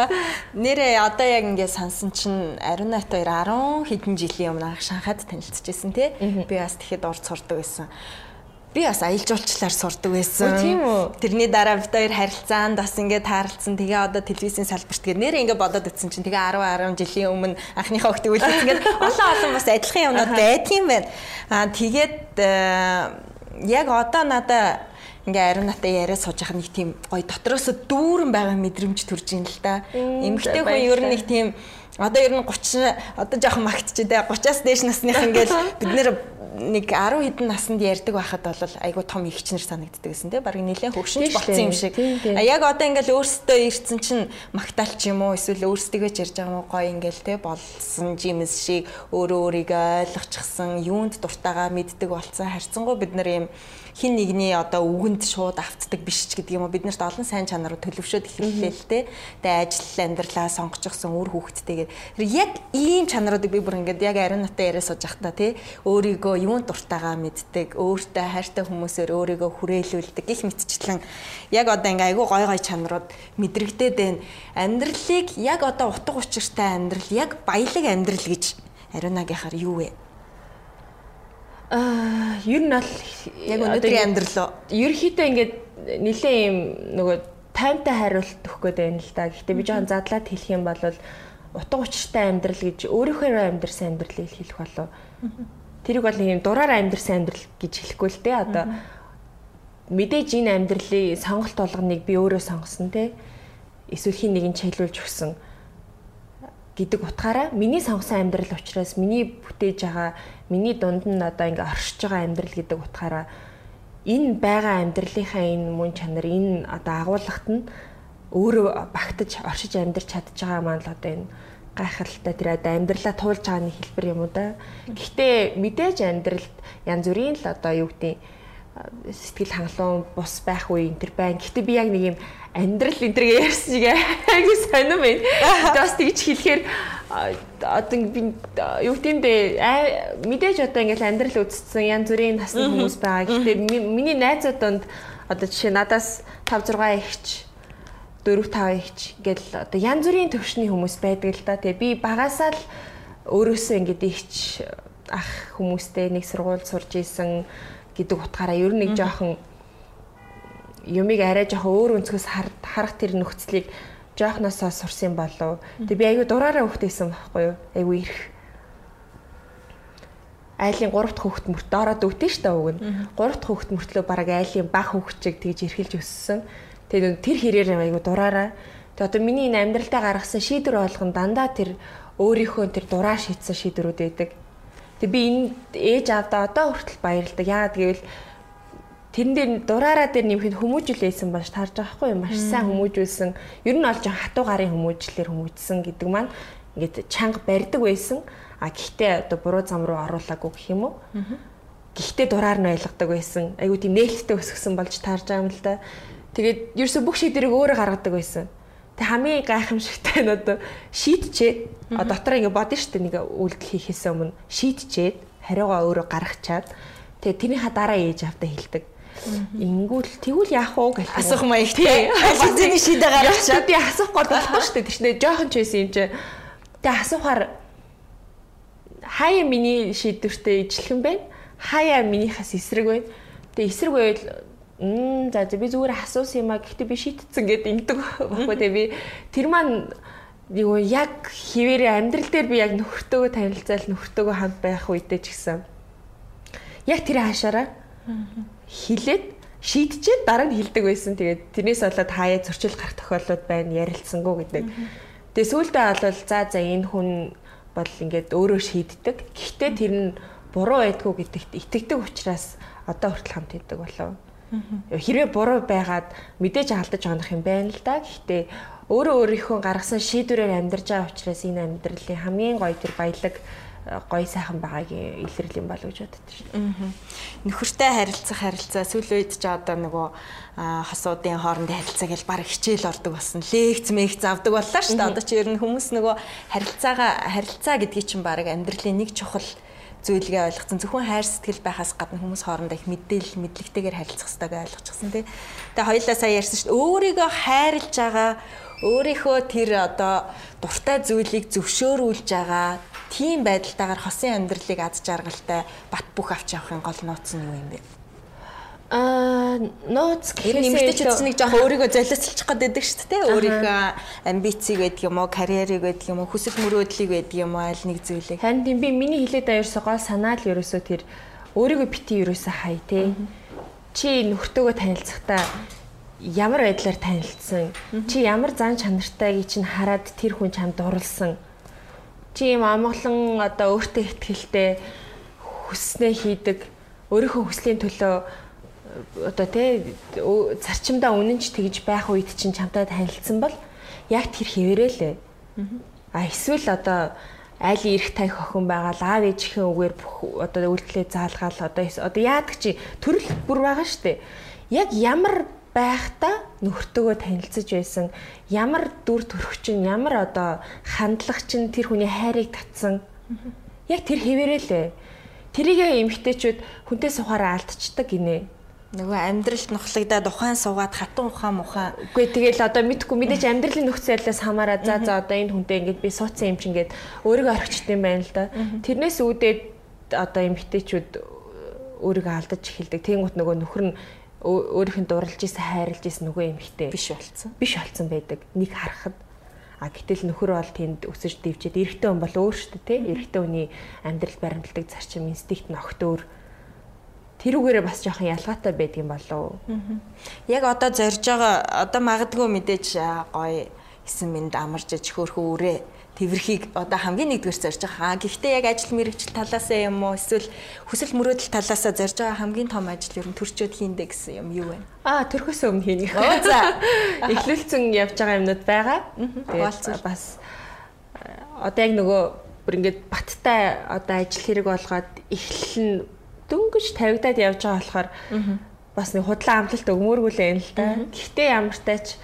Нэрээ одоо яг ингээд сансан чинь Ариун Найт хоёр 10 хэдэн жилийн өмнө анх Шанхайд танилцчихсэн тий. Би бас тэгэхэд урд сурдаг байсан. Би бас аялал жуулчлаар сурдаг байсан. Тийм үү. Тэрний дараа бид хоёр харилцаанд бас ингээд тааралцсан. Тэгээ одоо телевизийн салбарт гээд нэр ингээд бодоод утсан чинь тэгээ 10 10 жилийн өмнө анхныхаа хөлтөг үлдсэн. Ингээд олон олон бас адилхан юмнууд байдгийн байна. Аа тэгээд э, яг одоо надаа ингээ ариун натаа яриа сууж байгаа нэг тийм гоё дотроос дүүрэн байгаа мэдрэмж төрж ийн л да. Эмэгтэй хүн ер нь нэг тийм одоо ер нь 30 одоо жоохон магтчих дээ 30-аас дээш насных ингээл бид нэр нэг 10 хэдэн наснд ярьдаг байхад бол айгу том ихчнэр санагддаг гэсэн тийм баг нэлээд хөвшинч болсон юм шиг. А яг одоо ингээл өөрсдөө ирсэн чинь магтаалч юм уу эсвэл өөрсдөө ч ярьж байгаа юм уу гоё ингээл тийм болсон жимс шиг өөрөө өөрийгөө ойлгочихсан юунд дуртайгаа мэддэг болсон харьцангуй бид нар юм хин нэгний одоо үгэнд шууд автдаг биш ч гэдэг юм уу биднэрт олон сайн чанарууд төлөвшөөд эхэллээ л те. Тэгээ ажил амьдралаа сонгочихсон үр хүүхэдтэйгээд яг ийм чанаруудыг би бүр ингээд яг ариун натаа яриа сууж захта те. Өөрийгөө юунд дуртайгаа мэддэг, өөртөө хайртай хүмүүсээр өөрийгөө хүрээлүүлдэг гих мэтчлэн яг одоо ингээ айгүй гой гой чанарууд мэдрэгдээд байна. Амьдралыг яг одоо утга учиртай амьдрал, яг баялаг амьдрал гэж ариунагийнхаар юу вэ? Аа, ер нь бол яг өнөөдрийн амьдрал ерөөхдөө ингээд нэлээ юм нөгөө таймтай хариулт өгөх гээд байна л да. Гэхдээ би жоохон задлаад хэлэх юм бол утга учиртай амьдрал гэж өөрийнхөө амьдрсан амьдралыг хэлэх болов. Тэрийг бол юм дураар амьдрсан амьдрал гэж хэлэхгүй л дээ. Одоо мэдээж энэ амьдралын сонголт болгоныг би өөрөө сонгосон те. Эсвэл хин нэг нь чиглүүлж өгсөн гэдэг утгаараа миний сонгосон амьдрал учраас миний бүтээж байгаа миний дунд нь одоо ингээ оршиж байгаа амьдрал гэдэг утгаараа энэ байгаа амьдралынхаа энэ мөн чанар энэ одоо агуулгад нь өөрөө багтаж оршиж амьдарч чадж байгаа маань л одоо энэ гайхалтай тэр амьдралаа туулж байгаа нэг хэлбэр юм уу да. Гэхдээ мэдээж амьдралд янз бүрийн л одоо юу гэдэг сэтгэл хангалуун бус байх үе энэ төр байна. Гэхдээ би яг нэг юм амьдрал энэ төргээ ярьсан шиг айгу сонирм байна. Бас тэгж хэлэхээр одоо би юу гэмдэ мэдээж одоо ингээл амьдрал үзсэн янз бүрийн насны хүмүүс байгаа. Гэхдээ миний найзууд донд одоо жишээ надаас 5 6 ихч 4 5 ихч ингээл одоо янз бүрийн төвшний хүмүүс байдаг л да. Тэгээ би багасаа л өөрөөсөө ингээд ихч ах хүмүүстэй нэг сургууль сурж исэн гэдэг утгаараа ер нь нэг жоохон юмыг арай жоохон өөр өнцгөөс харах тэр нөхцөлийг жоохносоо сурсан болов. Тэг би аягүй дураараа хөхтэйсэн байхгүй юу? Аягүй ирэх. Айлын 3 дахь хөхт мөрт доороо дөвтөн штэ уг нь. 3 дахь хөхт мөртлөө бараг айлын баг хөхчийг тэгж эрхэлж өссөн. Тэгээд тэр хэрээр аягүй дураараа. Тэг одоо миний энэ амьдралтаа гаргасан шийдвэр болгон дандаа тэр өөрийнхөө тэр дураа шийдсэн шийдвэрүүд байдаг. Тэг би энэ ээж аавда одоо хүртэл баярлдаг. Яагаад гэвэл тэрэн дээр дураараа дээр нэмэхэд хүмүүжүүлсэн бааш таарж байгаа хгүй маш сайн хүмүүжүүлсэн. Ер нь олж хатуу гарын хүмүүжлэлээр хүмүүжсэн гэдэг маань ингээд чанга барьдаг байсан. А гэхдээ одоо буруу зам руу оруулаагүй гэх юм уу? Гэхдээ дураар нь ойлгодог байсан. Айгуу тийм нээлттэй өсгсөн болж таарж байгаа юм л да. Тэгээд ерөөсө бүх шийдвэрийг өөрөө гаргадаг байсан. Тэг хамгийн гайхамшигтай нь одоо шийдчихэд а дотор ингээ бодно шүү дээ нэг үйлдэл хийхээс өмнө шийдчихэд хариугаа өөрөө гаргачаад тэгээ тэрийнхаа дараа ээж автаа хэлдэг. Ингүүл тэгвэл яах вэ гэх асуух маягтай. Ализны шийдэ гаргачаад би асуух гол болохгүй шүү дээ. Тэр чинь жоохон ч байсан юм чи. Тэгээ асуухаар хаяа миний шийдвэртэй ижилхэн байна. Хаяа минийхээс эсрэг байна. Тэгээ эсрэг байвал Мм за би зүгээр асуусан юм а гэхдээ би шийтцэн гэд ингэдэг байхгүй тэгээ би тэр маань юу яг хിവэрэ амьдрал дээр би яг нөхөртөөгөө танилцаал нөхөртөөгөө хамт байх үедээ ч гэсэн яг тэр хаашаараа хилээд шийдчихэд дараа нь хилдэг байсан. Тэгээд тэрнээс болоод хаяа зөрчил гарах тохиолдлууд байна ярилцсангүй гэдэг. Тэгээд сүүлдээ болвол за за энэ хүн бол ингээд өөрөө шийддэг. Гэхдээ тэр нь буруу байдгүй гэдэгт итгэдэг учраас одоо хүртэл хамт идэг болов. Хэрвээ буруу байгаад мэдээж алдаж онох юм байна л да. Гэхдээ өөрөө өөрийнхөө гаргасан шийдвэрээр амьдарч байгаа учраас энэ амьдралын хамгийн гоё тэр баялаг гоё сайхан байгаагийн илэрлэл юм болов гэж боддог шүү дээ. Нөхөртэй харилцах харилцаа сүүл үед ч одоо нөгөө хосуудын хоорондын харилцаа гэж баг хичээл ордог болсон. Лекц мэгц авдаг боллоо шүү дээ. Одоо чи ер нь хүмүүс нөгөө харилцаага харилцаа гэдгийг чинь баг амьдралын нэг чухал зүйлгээ ойлгоцсон. Зөвхөн хайр сэтгэл байхаас гадна хүмүүс хоорондоо их мэдээлэл мэдлэгтэйгээр харилцах хэрэгтэй ойлгочихсон тий. Тэгээ хоёлаа сая ярьсан шүү дээ. Өөрийгөө хайрлаж байгаа өөрийнхөө тэр одоо дуртай зүйлийг зөвшөөрүүлж байгаа тийм байдалтайгаар хосын амьдралыг аз жаргалтай бат бөх авч явахын гол нууц нь юу юм бэ? Аа нууц нэмэгдэчд нэг жоох өөрийгөө золиослчих байдаг шүү дээ. Өөрийнхөө амбицийг байдаг юм уу, карьерийг байдаг юм уу, хүсэл мөрөөдлийг байдаг юм уу, аль нэг зүйлийг. Харин тийм би миний байгаа ерөөсөө гол санаа л ерөөсөө тэр өөрийгөө бити ерөөсөө хай те. Чи нөхртөөгөө танилцахдаа ямар байдлаар танилцсан? Чи ямар зан чанартайг чинь хараад тэр хүн чамд дурлсан? чи юм амгалан одоо өөртөө ихтгэлтэй хүснээ хийдэг өөрийнхөө хүслийн төлөө одоо тий зарчимдаа үнэнч тэгж байх үед чинь чамтай танилцсан бол яг тэр хэвээрээ лээ. А эсвэл одоо аль ирэх тань охин байгаа л аав ээжийн үгээр бүх одоо үйлдэлээ заалгаал одоо одоо яадаг чи төрөл бүр байгаа штэ. Яг ямар байхдаа нөхөртөөгөө танилцж байсан ямар дүр төрх чинь ямар одоо хандлага чинь тэр хүний хайрыг татсан. Яг тэр хэвээрээ л тэрийг эмгтээчүүд хүнтэй сухаараа алдчихдаг гинэ нөгөө амьдралд нухлагдаад ухаан суугаад хатан ухаан мухаан. Үгүй тэгэл одоо мэдхгүй мэдээж амьдралын нөхцөл байдлаас хамаараа за за одоо энэ хүнтэй ингээд би суудсан юм чинь ингээд өөрийгөө орхичт юм байна л да. Тэрнээс үүдээд одоо эмгтээчүүд өөрийгөө алдаж эхэлдэг. Тэнгүүт нөгөө нөхөр нь өөрийнх нь дурлж исэн хайрлж исэн нөгөө эмэгтэй биш болцсон. Биш болцсон байдаг. Нэг харахад а гэтэл нөхөр бол тэнд өсөж дивчээд эрэгтэй хүн бол өөр шүү дээ тий. Эрэгтэй хүний амьдрал баримтлагдаг зарчим инстинкт нь огт өөр. Тэрүүгээрээ бас жоохон ялгаатай байдгийн болов. Яг одоо зорж байгаа одоо магадгүй мэдээж гоё эсэн минд амарч чихөөрхөө үрээ тэрхийг одоо хамгийн нэгдүгээр зорж байгаа. Гэхдээ яг ажил мэргэжил талаасаа юм уу эсвэл хүсэл мөрөөдөл талаасаа зорж байгаа хамгийн том ажил ер нь төрчөөд хийндэ гэсэн юм юу вэ? Аа төрхөөс өмнө хийнэ. За эхлүүлсэн явж байгаа юмнууд байгаа. Тэгээд бас одоо яг нөгөө бүр ингээд баттай одоо ажил хэрэг болгоод эхлэл нь дөнгөж тавигдаад явж байгаа болохоор бас нэг худлаа амлалт өгмөөргүй л юм л да. Гэхдээ ямар тач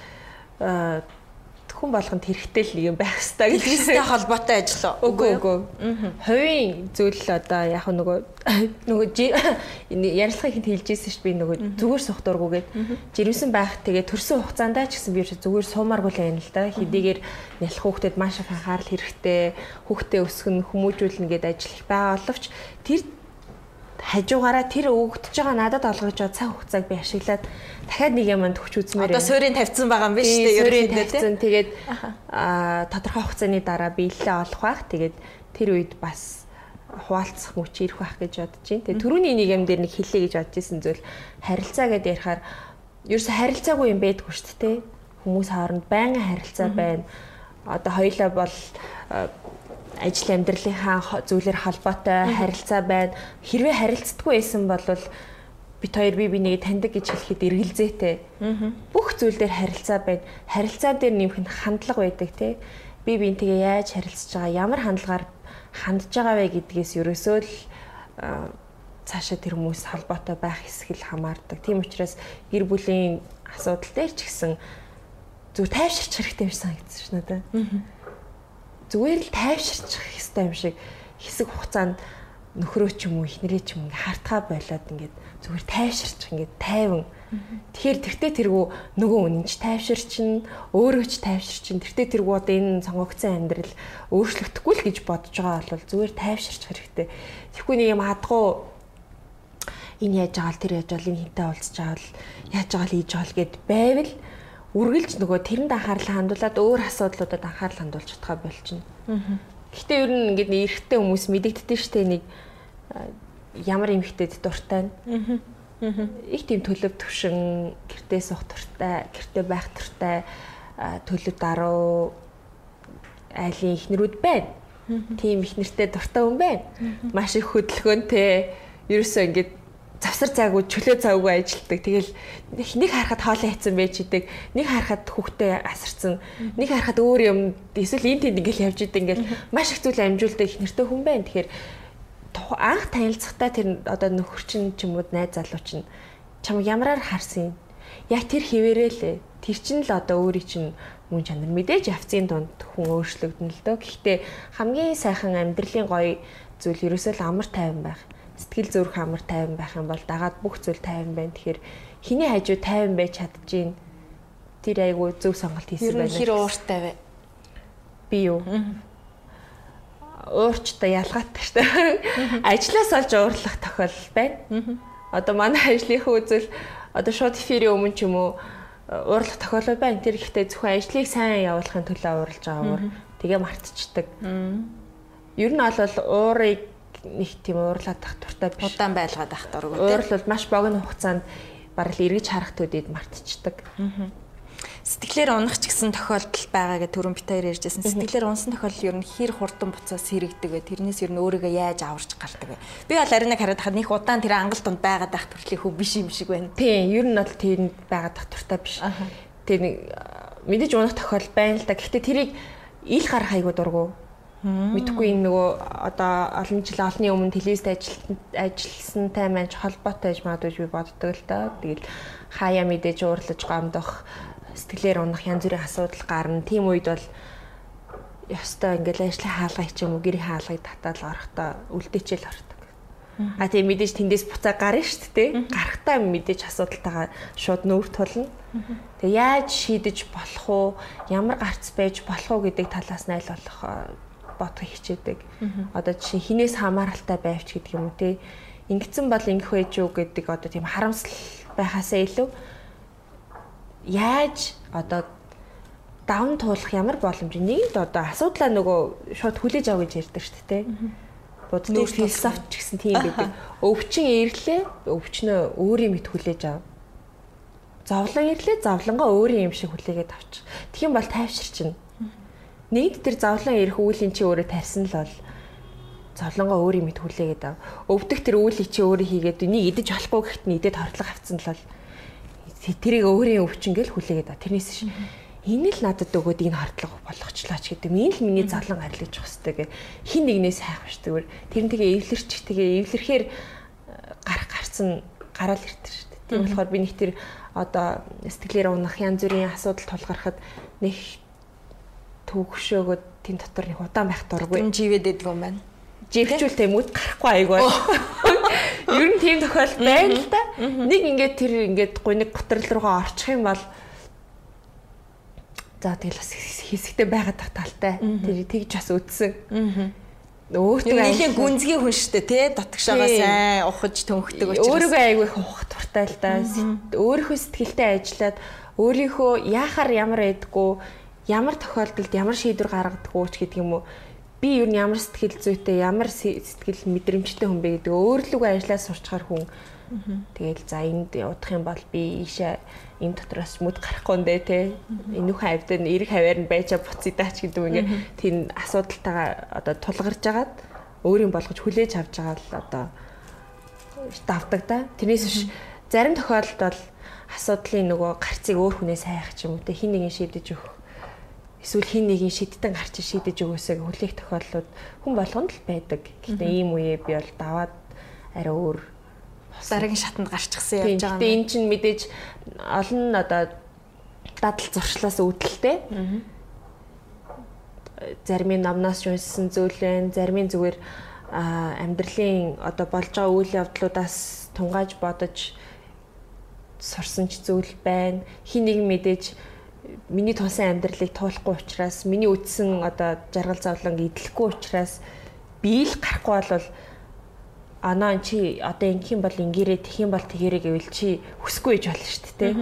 хүн болгонд хэрэгтэй л юм байх хэрэгтэй гэж бизнестэй холбоотой ажил уу? Үгүй үгүй. Хувийн зүйл одоо яг нөгөө нөгөө ярилцлагыг хэлж ирсэн шүү би нөгөө зүгээр суух дургүйгээд жирэмсэн байх тэгээ төрсөн хугацаанд ч гэсэн би зүгээр суумааргүй л байна л да. Хэдийгээр нялх хүүхдэд маш их анхаарал хэрэгтэй, хүүхдээ өсгөн хүмүүжүүлнэ гэдээ ажил байгаа боловч тэр хажуугаараа тэр өгөгдөж байгаа надад олгож байгаа цаг хугацааг би ашиглаад дахиад нэг юмд хүч үзмээр. Одоо суурийг тавьсан байгаа юм биш үү? Суурийг тавьсан. Тэгээд аа тодорхой хугацааны дараа биелэлээ олох байх. Тэгээд тэр үед бас хуваалцах мөч ирэх байх гэж бодож байна. Тэгээд түрүүний нэг юм дээр нэг хэлээ гэж бодож исэн зүйл харилцаа гэдээ ярихаар ерөөсө харилцаагүй юм байдгүй шүү дээ. Хүмүүс хооронд байнга харилцаа байна. Одоо хоёлаа бол ажил амьдралынхаа зүйлээр холбоотой харилцаа байна. Хэрвээ харилцдаггүй байсан бол бит хоёр бие бинийг таньдаг гэж хэлэхэд эргэлзээтэй. Бүх зүйл дээр харилцаа байна. Харилцаа дээр нэмэх нь хандлага байдаг тий. Би биентэйгээ яаж харилцаж байгаа, ямар хандлагаар хандж байгаа вэ гэдгээс ерөөсөө л цаашаа тэр хүмүүс холбоотой байх хэсэг л хамаардаг. Тийм учраас гэр бүлийн асуудал дээр ч гэсэн зүг тайвширч хэрэгтэй юм санагдсан ш надад. Зүгээр л тайвширчих хэрэгтэй юм шиг хэсэг хугацаанд нөхрөө ч юм уу эхнэрээ ч юм ингээ хартгаа болоод ингээд зүгээр тайвширчих ингээд тайван. Тэгэхээр тэртээ тэргүү нөгөө үнэнч тайвширчин, өөрөө ч тайвширчин. Тэртээ тэргүү одоо энэ сонгогдсон амьдрал өөрчлөгдөхгүй л гэж бодож байгаа бол зүгээр тайвширчих хэрэгтэй. Тэгэхгүй нэг юм адгуу энэ яаж байгаа л тэр яаж байгаа л энэ хинтээ уулзч байгаа л яаж байгаа л хийж байгаа л гэд байвал үргэлж нөгөө тэрэнд анхаарал хандуулад өөр асуудлуудад анхаарал хандуулж чадхаа болчихно. Гэхдээ ер нь ингээд эрэгтэй хүмүүс мэдэгддэг штэ нэг ямар эмэгтэйд дуртай нь. Их тийм төлөв төвшин, гэртээ суух туртай, гэртээ байх туртай төлөв даруу айлын ихнэрүүд байна. Тийм их нэртэй дуртай хүн байна. Маш их хөдөлгөөнтэй. Ерөөсөө ингээд завсар цаагүй чөлөө цаагүй ажилтдаг. Тэгэл нэг харахад хоолой хийцэн байж идэг. Нэг харахад хүүхдээ асарсан. Нэг харахад өөр юм эсвэл эн тэнд ингээл явж идэг. Ингээл маш их зүйл амжуулдаг их нэртэй хүн байна. Тэгэхээр анх танилцахтаа тэр одоо нөхөр чинь ч юм уу найз залуу чинь чам ямараар харсан юм. Яг тэр хിവэрээ лээ. Тэр чинь л одоо өөрийн чинь мөн чанар мэдээж явцын дунд хүн өөрчлөгдөн л дөө. Гэхдээ хамгийн сайхан амьдралын гоё зүйл ерөөсөө л амар тайван байх сэтгэл зүрх амар тайван байх юм бол дагаад бүх зүйл тайван байна. Тэгэхээр хиний хажуу тайван байж чадчихээн. Тэр айгу зөв сонголт хийсэн байна. Хэр ууртай вэ? Би юу? Уурчтай ялгаатай шүү дээ. Ажлаас олж уурлах тохиолдол байна. Одоо манай ажлынхаа үзэл одоо шууд эфирийн өмнө ч юм уу уурлах тохиолдол байна. Тэр ихтэй зөвхөн ажлыг сайн явуулахын төлөө уурлж байгаа уур. Тэгээ мартчихдаг. Ер нь бол уурыг нэг тийм уурлаад тах туртай биш. Удаан байлгаад ах дурггүй. Уурал бол маш богино хугацаанд бараг л эргэж харах төдийд мартчихдаг. Сэтгэлээр унах ч гэсэн тохиолдол байгаа гэж түрүүн битээр ярьжсэн. Сэтгэлээр унсан тохиолдол ер нь хэр хурдан буцаас сэрэгдэг вэ? Тэрнээс ер нь өөрийгөө яаж аварч гардаг вэ? Би бол аринаг хараад хад нэг удаан тэр ангал тунд байгаад ах төрлийн хөв биш юм шиг байна. Тийм, ер нь бол тэнд байгаад ах туртай биш. Тэр нэг мэдээж унах тохиол байна л да. Гэхдээ тэрийг ил гарах айгуу дургу Мэдхгүй энэ нөгөө одоо олон жил олонний өмнө телевизд ажилласантай маань холбоотой гэж магадгүй би боддог л доо. Тэгэл хаяа мэдээж уурлаж гомдох, сэтгэлээр унах янз бүрийн асуудал гарна. Тийм үед бол ёстой ингээл ажлын хаалга ч юм уу гэрийн хаалгыг татаад орохдоо үлдээчээл ордог. А тийм мэдээж тэндээс буцаа гарна шүү дээ. Гарахтаа мэдээж асуудалтайгаа шууд нүүр тулна. Тэгээ яаж шийдэж болох уу? Ямар гарц байж болох уу гэдэг талаас нь аль болох бодох хичээдэг. Одоо жишээ хинээс хамааралтай байвч гэдэг юм уу те. Ингэсэн бол ингэх байж юу гэдэг одоо тийм харамсал байхаасаа илүү яаж одоо давн туулах ямар боломж нэгд одоо асуудлаа нөгөө шууд хүлээж авах гэж ярьдаг шүү дээ. Буддын философч ч гэсэн тийм байдаг. Өвчин ирлээ, өвчнөө өөрийн мэд хүлээж ав. Зовлон ирлээ, зовлонгоо өөрийн юм шиг хүлээгээд авчих. Юм бол тайвширчна Нэгд тэр зовлон ирэх үүлийн чи өөрөө тарьсан л бол зовлонгоо өөрийн мэд хүлээгээд ав. Өвдөх тэр үйлийг чи өөрөө хийгээд энийг идэж болохгүй гэхэд нь идээд хортлого авцсан л бол тэрийг өөрийн өвчин гэл хүлээгээд ав. Тэрнээс шин энэ л надад өгөөд энэ хортлого болгочлаач гэдэг. Энэ л миний зовлон арилгаж явах хэрэгтэй гэ. Хин нэгнээс хайх биш зүгээр. Тэр нь тэгээ эвлэрч тэгээ эвлэрхээр гарах гарцсан гараал иртэр шүү дээ. Тийм болохоор би нэг тэр одоо сэтгэлээр унах янз бүрийн асуудал тулгархад нэг төвөгшөөгөө тэн дотор нэг удаан байх дурггүй. Юм живэд идэг юм байна. Живчүүл тэмүүд гарахгүй айгүй. Ер нь тийм тохиол байна л да. Нэг ингээд тэр ингээд гуниг готрол руугаа орчих юм бол за тэгэл бас хэсэгтэй байгаад тах талтай. Тэр тэгж бас үтсэн. Өөртөө аялийн гүнзгий хүн штэ тий дотгошоогоо сайн ухаж төнхдөг учраас өөрийгөө айгүй ухах туртай л да. Өөрийнхөө сэтгэлтэй ажиллаад өөрийнхөө яахаар ямар байдгүй ямар тохиолдолд ямар шийдвэр гаргадаг уу ч гэдэг юм уу? Би юу н ямар сэтгэл зүйтэй ямар сэтгэл мэдрэмжтэй хүн бэ гэдэг өөрлөгөө ажиллаж сурчхаар хүн. Тэгэл за энд удах юм бол би ийшээ энэ дотроос мүд гарахгүй нэ те. Энүүхэн хавьд нь эрэг хаваар нь байчаа буцъя даач гэдэг юм ингээ тийм асуудалтайгаа одоо тулгарч агаад өөрийн болгож хүлээж авч байгаа л одоо давдаг да тэрнээс биш зарим тохиолдолд бол асуудлын нөгөө гарцыг өөр хүнээс хайх ч юм уу те. Хин нэгэн шийдэж өгөх эсвэл хин нэгийг шидтэн гарч шийдэж өгөөсэй хүлээх тохиолдлууд хүн болгонд л байдаг. Гэхдээ ийм үе би бол даваад арай өөр дараагийн шатанд гарчихсан явж байгаа юм. Тэгээ эн чинь мэдээж олон одоо дадал зуршлаас үүдэлтэй. Зарим нь номноос уншсан зүйл байна, зарим зүгээр амьдралын одоо болж байгаа үйл явдлуудаас тунгааж бодож сурсан ч зүйл байна. Хин нэг мэдээж миний тулсан амьдралыг туулахгүй учраас миний үтсэн одоо жаргал завланг идэлхгүй учраас би л гарахгүй бол анаа чи одоо ингэх юм бол ингэрээ тэх юм бол тэгэрээ гэвэл чи хүсгүй гэж болно шүү дээ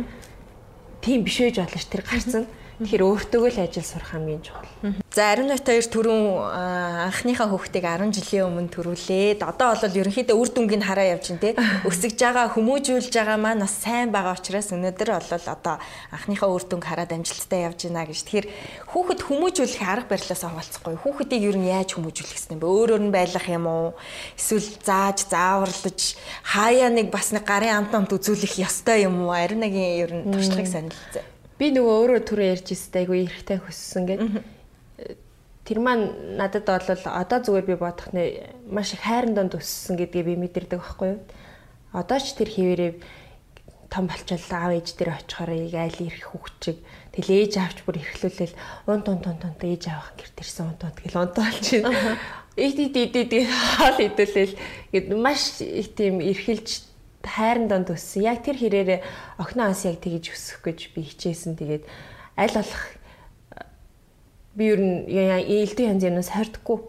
тийм биш байж болно ш тэр гарцсан тэгэхээр өөртөөгөө л ажил сурах хамгийн чухал За Ариун Нот хоёр түрүүн анхныхаа хүүхдийг 10 жилийн өмнө төрүүлээд одоо бол ерөнхийдөө үр дүнгийг хараа явж байна те. Өсөж байгаа хүмүүжүүлж байгаа маань бас сайн байгаа учраас өнөөдөр бол одоо анхныхаа үр дүнг хараад амжилттай явж байна гэж. Тэгэхээр хүүхэд хүмүүжүүлэх арга барилаас хаваалцахгүй. Хүүхдийг ер нь яаж хүмүүжүүлэх юм бэ? Өөрөөр нь байлгах юм уу? Эсвэл зааж, зааварлаж хаяа нэг бас нэг гарын амт амт үзүүлэх ёстой юм уу? Ариун нагийн ер нь туршлагыг сонирхолтой. Би нөгөө өөрөө түрүү ярьж ирсэн айгүй эргэтэй хөссөн гэдэг тэр маань надад бол одоо зүгээр би бодох нэ маш их хайран донд өссөн гэдгийг би мэдэрдэг байхгүй юу. Одоо ч тэр хിവэрээ том болчихлоо аав ээж дээр очихоор яг айл ирэх хүүхчиг тэгэл ээж авч бүр эрхлүүлэл унт унт унт унт ээж авах гэрт ирсэн унт унт гэл унт болж байна. Ид ид ид ид хаал идэлэл гэд маш их тийм эрхэлж хайран донд өссөн. Яг тэр хэрээрээ охиноос яг тэгэж өсөх гэж би хичээсэн. Тэгээд аль болох би ер нь элдэн янз янаас хордохгүй.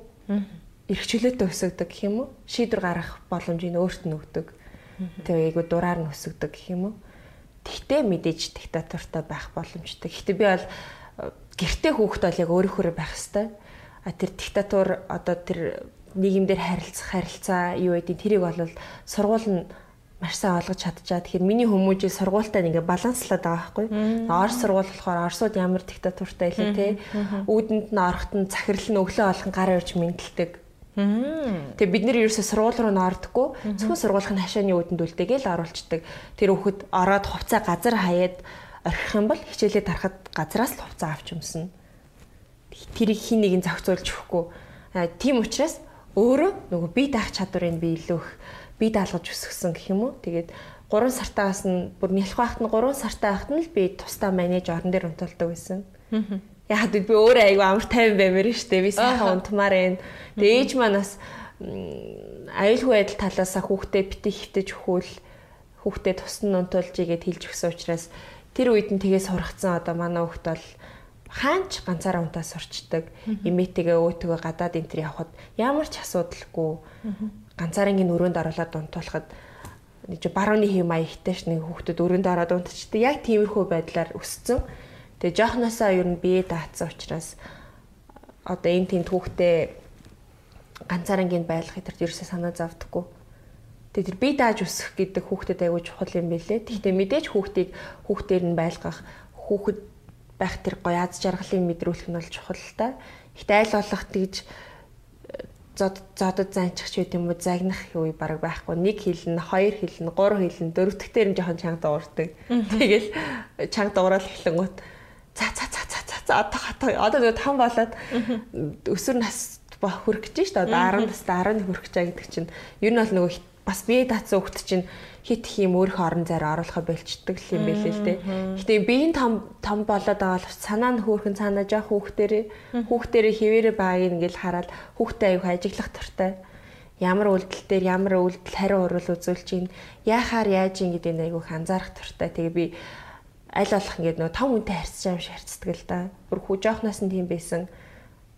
Ирэх чөлөөтэй өсөгдөг гэх юм уу? Шийдвэр гаргах боломжийг өөрт нь өгдөг. Тэгээ айгу дураар нь өсөгдөг гэх юм уу? Тэгтээ мэдээж диктатуртай байх боломжтой. Гэхдээ би бол э, гэртээ хүүхэд бол яг өөрийнхөө байх хэвээр. А тэр диктатур одоо тэр нийгэмдэр харилцах харилцаа юу гэдэг тэрийг бол сургууль нь маш сайн ойлгож чадчихаа. Тэгэхээр миний хүмүүжийг сургуультай ингээ баланслаад байгаа байхгүй. Орос сургууль болохоор Оросууд ямар диктатуртай илээ те. Үүдэнд нь орохт нь захирал нь өглөө болгон гар ирж мэдлдэг. Тэгээ бид нэр ерөөсө сургууль руу нordггүй зөвхөн сургуулийн хашааны үүдэнд үлдээгээл оруулцдаг. Тэр хүүхэд ороод хувцаа газар хаяад орхих юм бол хичээлээ тарахад газраас л хувцаа авч өмснө. Тэрийг хин нэгэн зохицуулж өгөхгүй. Тийм учраас өөрөө нөгөө бие даах чадварыг би даалгаж өсгсөн гэх юм уу. Тэгээд 3 сартаас нь бүр нялх байхад нь 3 сартай байхад нь л би тусдаа манеж орон дээр унтуулдаг байсан. Яг би өөрөө айгу амар тайван баймаар штэ. Би сайхан унтмаар байна. Тэгээд ээж маань бас аюулгүй байдал талаас хүүхдээ бити хөвтөж өхөөл хүүхдээ тусна унтуулж игээд хэлж өгсөн учраас тэр үед нь тгээс сургацсан одоо манай хүүхд бол хаанч ганцаараа унтаа сурчдаг. Эмээтэйгээ өөтгөө гадаад энэ төр явхад ямар ч асуудалгүй ганцаарынгийн өрөөнд оруулаад унтуулахад нэг барууны хэм маягтай ш нэг хүүхдэд өрөөнд ороод унтчихдаг. Яг тиймэрхүү байдлаар өссөн. Тэгээ жоохносоо ер нь бие даацсан учраас одоо энэ тэнд хүүхдээ ганцаарынгийн байлгахыг тэр ерөөсөө санаа зовдөггүй. Тэгээ тэр бие дааж өсөх гэдэг хүүхдэд аягүй чухал юм билэ. Гэхдээ мэдээж хүүхдийг хүүхдээр нь байлгах хүүхэд байх тэр гоё аз жаргалыг мэдрүүлэх нь бол чухал л та. Гэхдээ айл болох тэгж зод зодод занчих ч юм уу? Загнах үе баг байхгүй. Нэг хилэн хоёр хилэн гурван хилэн дөрөвдөгтөр нь жоохон чанга дуурдаг. Тэгэл чанга дуурал эхлэнгүүт за за за за за одоо хатаа одоо нөгөө том болоод өсвөр нас хүрэх гэж шүү дээ одоо 10 настай 11 хүрэх байгаа гэдэг чинь ер нь бол нөгөө бас бие даацсан хөлт чинь хит их юм өөрийнхөө орон зайд оруулахаа болчдөг юм байлээ л дээ. Гэтэ биеийн том том болоод байгаа бол санаа нь хөөхөн цаанаа жоох хүүхдэрээ хүүхдэрээ хിവэрэ байгааг ингээл хараад хүүхдээ аюух ажиглах туртай. Ямар үйлдэл дээр ямар үйлдэл хариу урвал үзүүлж ийн яахаар яаж ийн гэдэг нь аюух анзаарах туртай. Тэгээ би аль болох ингээд нөгөө том үнтэй харьцаж юм шиг харьцдаг л да. Бүр хүү жоохноос нь тийм байсан.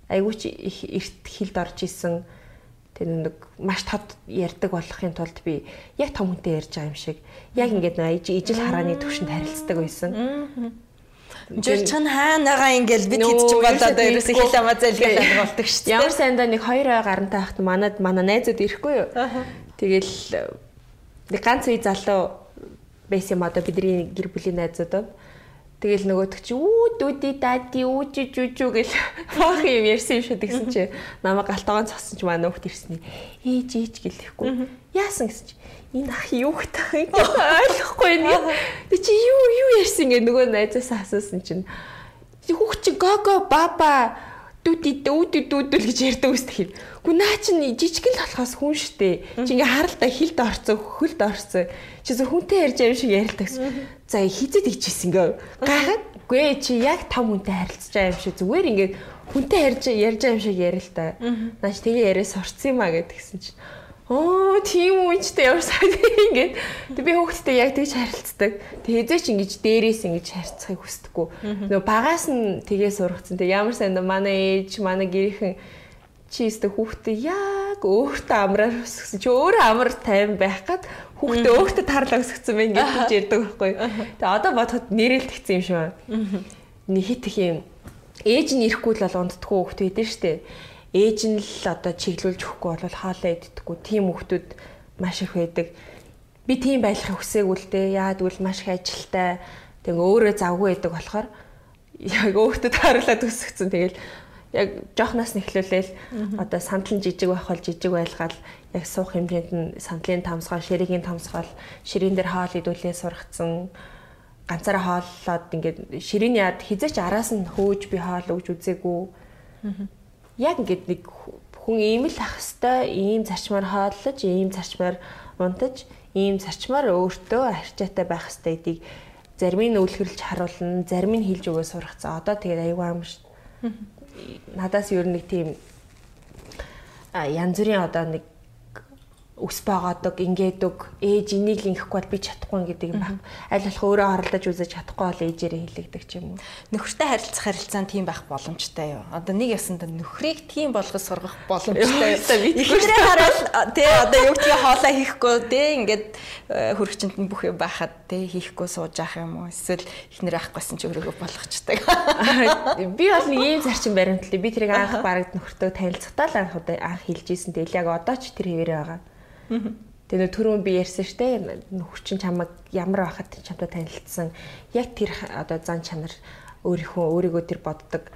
Айгууч их эрт хилд орж исэн тэр нэг маш тод ярьдаг болохын тулд би яг том хүнтэй ярьж байгаа юм шиг яг ингээд нэг ижил харааны төвшөнд харилцдаг байсан. Жирчин хаана байгаа ингээл бид хэд ч болоод ерөөсө хил амаа зэлгээл болдог шүү дээ. Ямар сайндаа нэг хоёр ой гарантай хахт манад манай найзууд ирэхгүй юу. Тэгэл нэг ганц үе залуу байсан юм одоо бидний гэр бүлийн найзууд. Тэгэл нөгөөдөг чи үү дүүди дади үүж жүжүү гэл фах юм ярьсан юм шиг тэгсэн чи. Намайг галтагаан цосон чи манай хүүхд ирсний ээж ээж гэлэхгүй. Яасан? гэсэн чи. Энэ ах юу гэх ойлгохгүй нэг чи юу юу ярьсан гэ нөгөө найзаас асуусан чинь. Хүүхд чи гого баба дүүди дүүди дүүдэл гэж ярьдаг үст тэгэхээр гү наа чин жижигэн болохоос хүн штэ. Чи ингээ харалтаа хилд орцсон хөлд орцсон. Чи зөв хүнтэй ярьж юм шиг ярилдаг за хизэд хийчихсэн ингээ гайхаад гүй чи яг том хүнтэй харилцаж байгаа юм шиг зүгээр ингээ хүнтэй ярьж ярьж байгаа юм шиг ярил та наач тэгээ яриа сурцсан юм а гэдгсэн чинь Оо тийм үечтэй явсаа ингээд би хүүхдтэй яг тэгж харилцдаг. Тэг хэзээ ч ингэж дээрээс ингэж харьцахыг хүсдэггүй. Нөгөө багаас нь тгээ сургацсан. Тэг ямар сайн манай ээж, манай гэрийнхэн чи өстө хүүхдээ яг өөртөө амраар өсгсөн. Чи өөрөө амар тайван байх гад хүүхдээ өөртөө тарлаа өсгсөн байх ингэж ярьдаг байхгүй. Тэг одоо бодоход нэрэлтгцэн юм шиг байна. Нэг хит их юм ээж нь ирэхгүй л бол ундтгүй хөвгт байдэн штэ. Ээж нь л одоо чиглүүлж өгөхгүй бол хоолоо иддэггүй тийм хөвгтүүд маш их байдаг. Би тийм байхыг хүсээгүй л дээ. Яа тэгвэл маш их ажилтай. Тэг өөрөө завгүй байдаг болохоор яг өөртөө харуулаад өсгцэн. Тэгэл яг жоохноос нэхлүүлээл одоо сандлан жижиг байх бол жижиг байлгаал яг суух хэмжээнд нь сандлын тамсгаал, ширэгийн тамсгаал, ширийн дээр хоол идүүлээ сургацсан ганцаараа хооллоод ингээд ширийн яад хизээч араас нь хөөж би хоол өгж үзээгүй. Яг ингээд нэг хүн ийм л ах хэвээр ийм зарчмаар хооллож, ийм зарчмаар унтаж, ийм зарчмаар өөртөө арчаатай байх хэвээр зарим нь өвлгөрлж харуулна, зарим нь хилж өгөө сургацсан. Одоо тэгээд аюу аим шүү надаас ер нь нэг тийм янз бүрийн одоо нэг өс байгаадаг ингээдэг ээж энийг л ингэхгүй бол би чадахгүй гэдэг юм байна. Аль болох өөрөө оролдож үзэж чадахгүй бол ээжээрээ хэлэгдэг ч юм уу. Нөхөртэй харилцах харилцаан тийм байх боломжтой юу? Одоо нэг ясанда нөхрийг тийм болгож сургах боломжтой юу? Ихнэрээ хараад тий одоо юу гэдгийг хоолоо хийхгүй тий ингээд э, хөрөгчөнд нь бүх юм байхад тий хийхгүй сууж ах юм уу? Эсвэл ихнэрээ авахгүйсэн ч өөрийгөө болгочдаг. Би бол ийм зарчим баримтлаа. Би тэрийг анх барагд нөхөртөө танилцахтаа л анх анх хэлжсэн. Тэгэл яг одоо ч тэр хэвээрээ байгаа. Тэгээ түрүүн би ярьсан штэ нөхчин чамаг ямар байхад чамтай танилцсан яг тэр одоо зан чанар өөрийнхөө өөрийгөө тэр боддог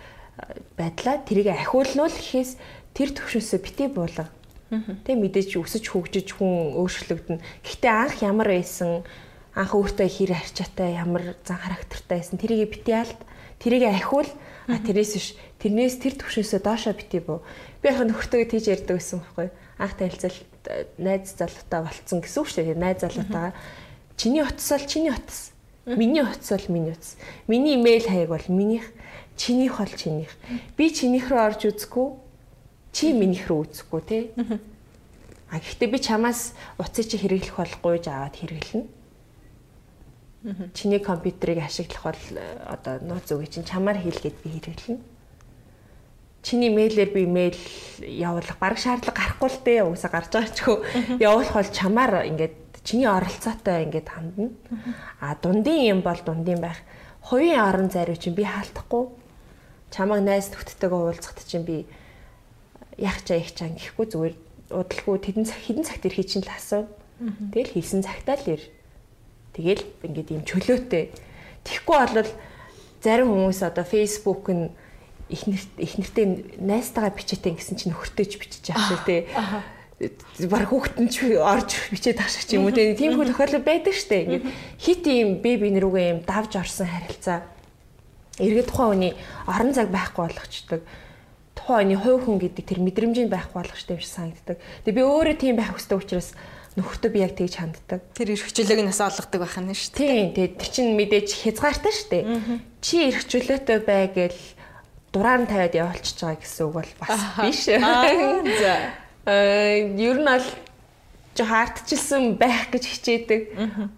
байдлаа тэрийг ахиулнуул гэхээс тэр төвшөөсөө бити буулга. Тэ мэдээж өсөж хөгжиж хүн өөрчлөгдөн. Гэхдээ анх ямар байсан анх өөртөө хэр арчаатай ямар зан характертай байсан тэрийг бити алд тэрийг ахиул а тэрээс биш тэрнээс тэр төвшөөсөө доошоо бити буу. Би яг нөхөртөө тийж ярьдаг байсан байхгүй анх танилцал найз залуутай болцсон гэсэн үг шүү дээ. Найз залуутайгаа чиний утас бол чиний утас. Миний утас бол миний утас. Миний имэйл хаяг бол минийх, чинийх бол чинийх. Би чинийх рүү орж үзэхгүй, чи минийх рүү үзэхгүй тий. А гэхдээ би чамаас утсыг чи хэрэглэх болохгүй гэж аваад хэрэглэнэ. Чиний компьютерыг ашиглах бол одоо нууц үгүй чинь чамаар хийлгээд би хэрэглэнэ чиний мэйлээр би мэйл явуулах баг шаардлага гарахгүй л дээ уусаа гарч байгаа ч хөө явуулах бол чамаар ингээд чиний оролцоотой ингээд хандна. А дундын юм бол дундын байх. Хувийн орон зайруу чинь би хаалтахгүй. Чамаг найз төгттэйгээ уулзахт чинь би яг чаа их чаа гэхгүй зүгээр удалгүй тэдэн цаг хідэн цагт ирхий чинь л асуу. Тэгэл хийсэн цагтаа л ир. Тэгэл ингээд юм чөлөөтэй. Тэгхгүй бол зарим хүмүүс одоо фейсбુક нь ихнэр ихнэртэй найстайгаа бичээтэй гэсэн чинь нөхөртөөч бичиж яах шүү тий. Бараг хүүхдэн ч орж бичээд ах шиг юм уу тий. Тийм хөл тохиолдол байдаг штэ. Ингээд хит ийм бэби нэрүүгээ ийм давж орсон харилцаа. Эргээд тухайн хүний орон цаг байхгүй болгочдөг. Тухайн хүний хувь хүн гэдэг тэр мэдрэмжийн байхгүй болгочтой юм шиг санагддаг. Тэгээ би өөрөө тийм байх хүсдэг учраас нөхөртөө би яг тэгж ханддаг. Тэр эрхчлөөг нь бас олгодог байх нь шүү дээ. Тийм. Тэгээ тэр чинь мэдээж хязгаартай шүү дээ. Чи эрхчлөөтэй бай гэл дураар нь тавиад явуулчихж байгаа гэсэн үг бол бас биш. За. Э ер нь аль жоо хартчихсан байх гэж хичээдэг.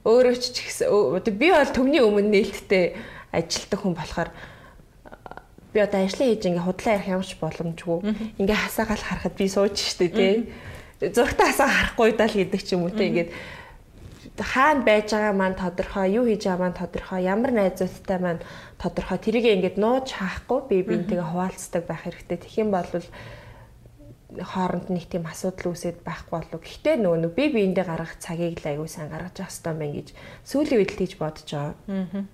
Өөрөө ч гэсэн би бол төвний өмнө нээлттэй ажилтдаг хүн болохоор би одоо ажлын хийж ингээ худлаа ярих ямарч боломжгүй. Ингээ хасаагаал харахад би сууж штэ тий. Зургтаа хасаа харахгүй даа л гэдэг ч юм уу тий. Ингээд хаана байж байгаа маань тодорхой, юу хийж байгаа маань тодорхой, ямар найзуудтай маань тодорхой. Тэрийг ингээд нууж хаахгүй би бинтэйгээ хуваалцдаг байх хэрэгтэй. Тэгэх юм бол хооронд нэг тийм асуудал үүсээд байхгүй болов. Гэхдээ нөгөө нэг би биендээ гаргах цагийг л аягүй сайн гаргаж явах хэрэгтэй байна гэж сүүлийн үед л тийж бодож байгаа. Аа.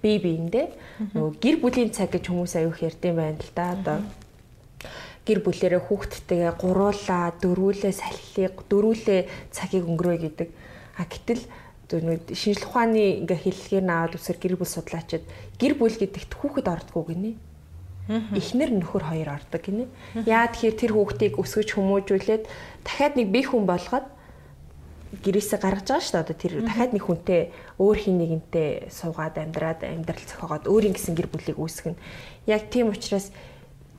Би биендээ нөгөө гэр бүлийн цаг гэж хүмүүс аягүй ярьдсан байна л да. Одоо гэр бүлэрээ хүүхдтэйгээ гуруулаа, дөрүүлээ салхилыг, дөрүүлээ цагийг өнгөрөө гэдэг. А гэтэл шинжлэх ухааны ингээ хэллэгээр наваад үсэр гэр бүл судлаачид гэр бүл гэдэгт хүүхэд ордгоо гинэ. Эхнэр нөхөр хоёр ордог гинэ. Яа тэгэхээр тэр хүүхдийг өсгөж хүмүүжүүлээд дахиад нэг бие хүн болгоод гэрээсээ гаргаж байгаа шүү дээ. Одоо тэр дахиад нэг хүнтэй өөр хин нэгэнтэй суугаад амьдраад амьдрал зохиогоод өөрийн гэсэн гэр бүлийг үүсгэнэ. Яг тийм учраас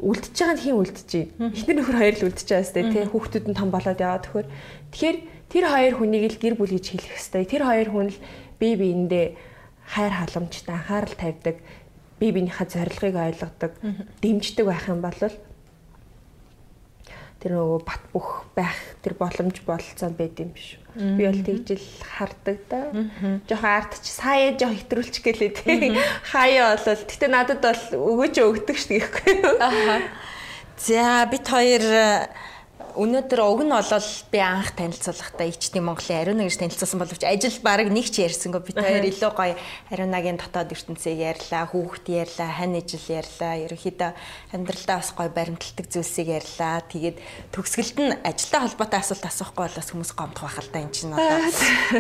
үлдчихэж байгаа нь хин үлдчихэж байна. Эхнэр нөхөр хоёр л үлдчихэж байгаа сте тий хүүхдүүд нь том болоод яваад төхөр. Тэгэхээр Тэр хоёр хүнийг л гэр бүл гэж хэлэх хэвээр. Тэр хоёр хүн л бие биендээ хайр халамжтай анхаарал тавьдаг, бие биенийхээ зорилгыг ойлгодог, дэмждэг байх юм бол тэр нөгөө бат бөх байх тэр боломж болцоо байд юм биш. Би бол тэгжил хардаг да. Жохоо арт чи сая жоо хэтрүүлчих гэлээ тий. Хаяа болол гэтээ надад бол өгөөч өгдөг шүү гэхгүй. За бид хоёр Өнөөдөр уг нь болол би анх танилцуулахдаа ичтийн Монголын Ариуна гэж танилцуулсан боловч ажил баг нэг ч ярьсангүй бид хоёр илүү гоё Ариунагийн дотоод ертөнцийг ярьлаа, хүүхд ярьлаа, хань ижил ярьлаа, ерөнхийдөө амьдралдаа бас гоё баримталдаг зүйлсийг ярьлаа. Тэгээд төгсгөлд нь ажилтай холбоотой асуулт асуухгүй бол бас хүмүүс гомдох байх л да энэ чинь одоо.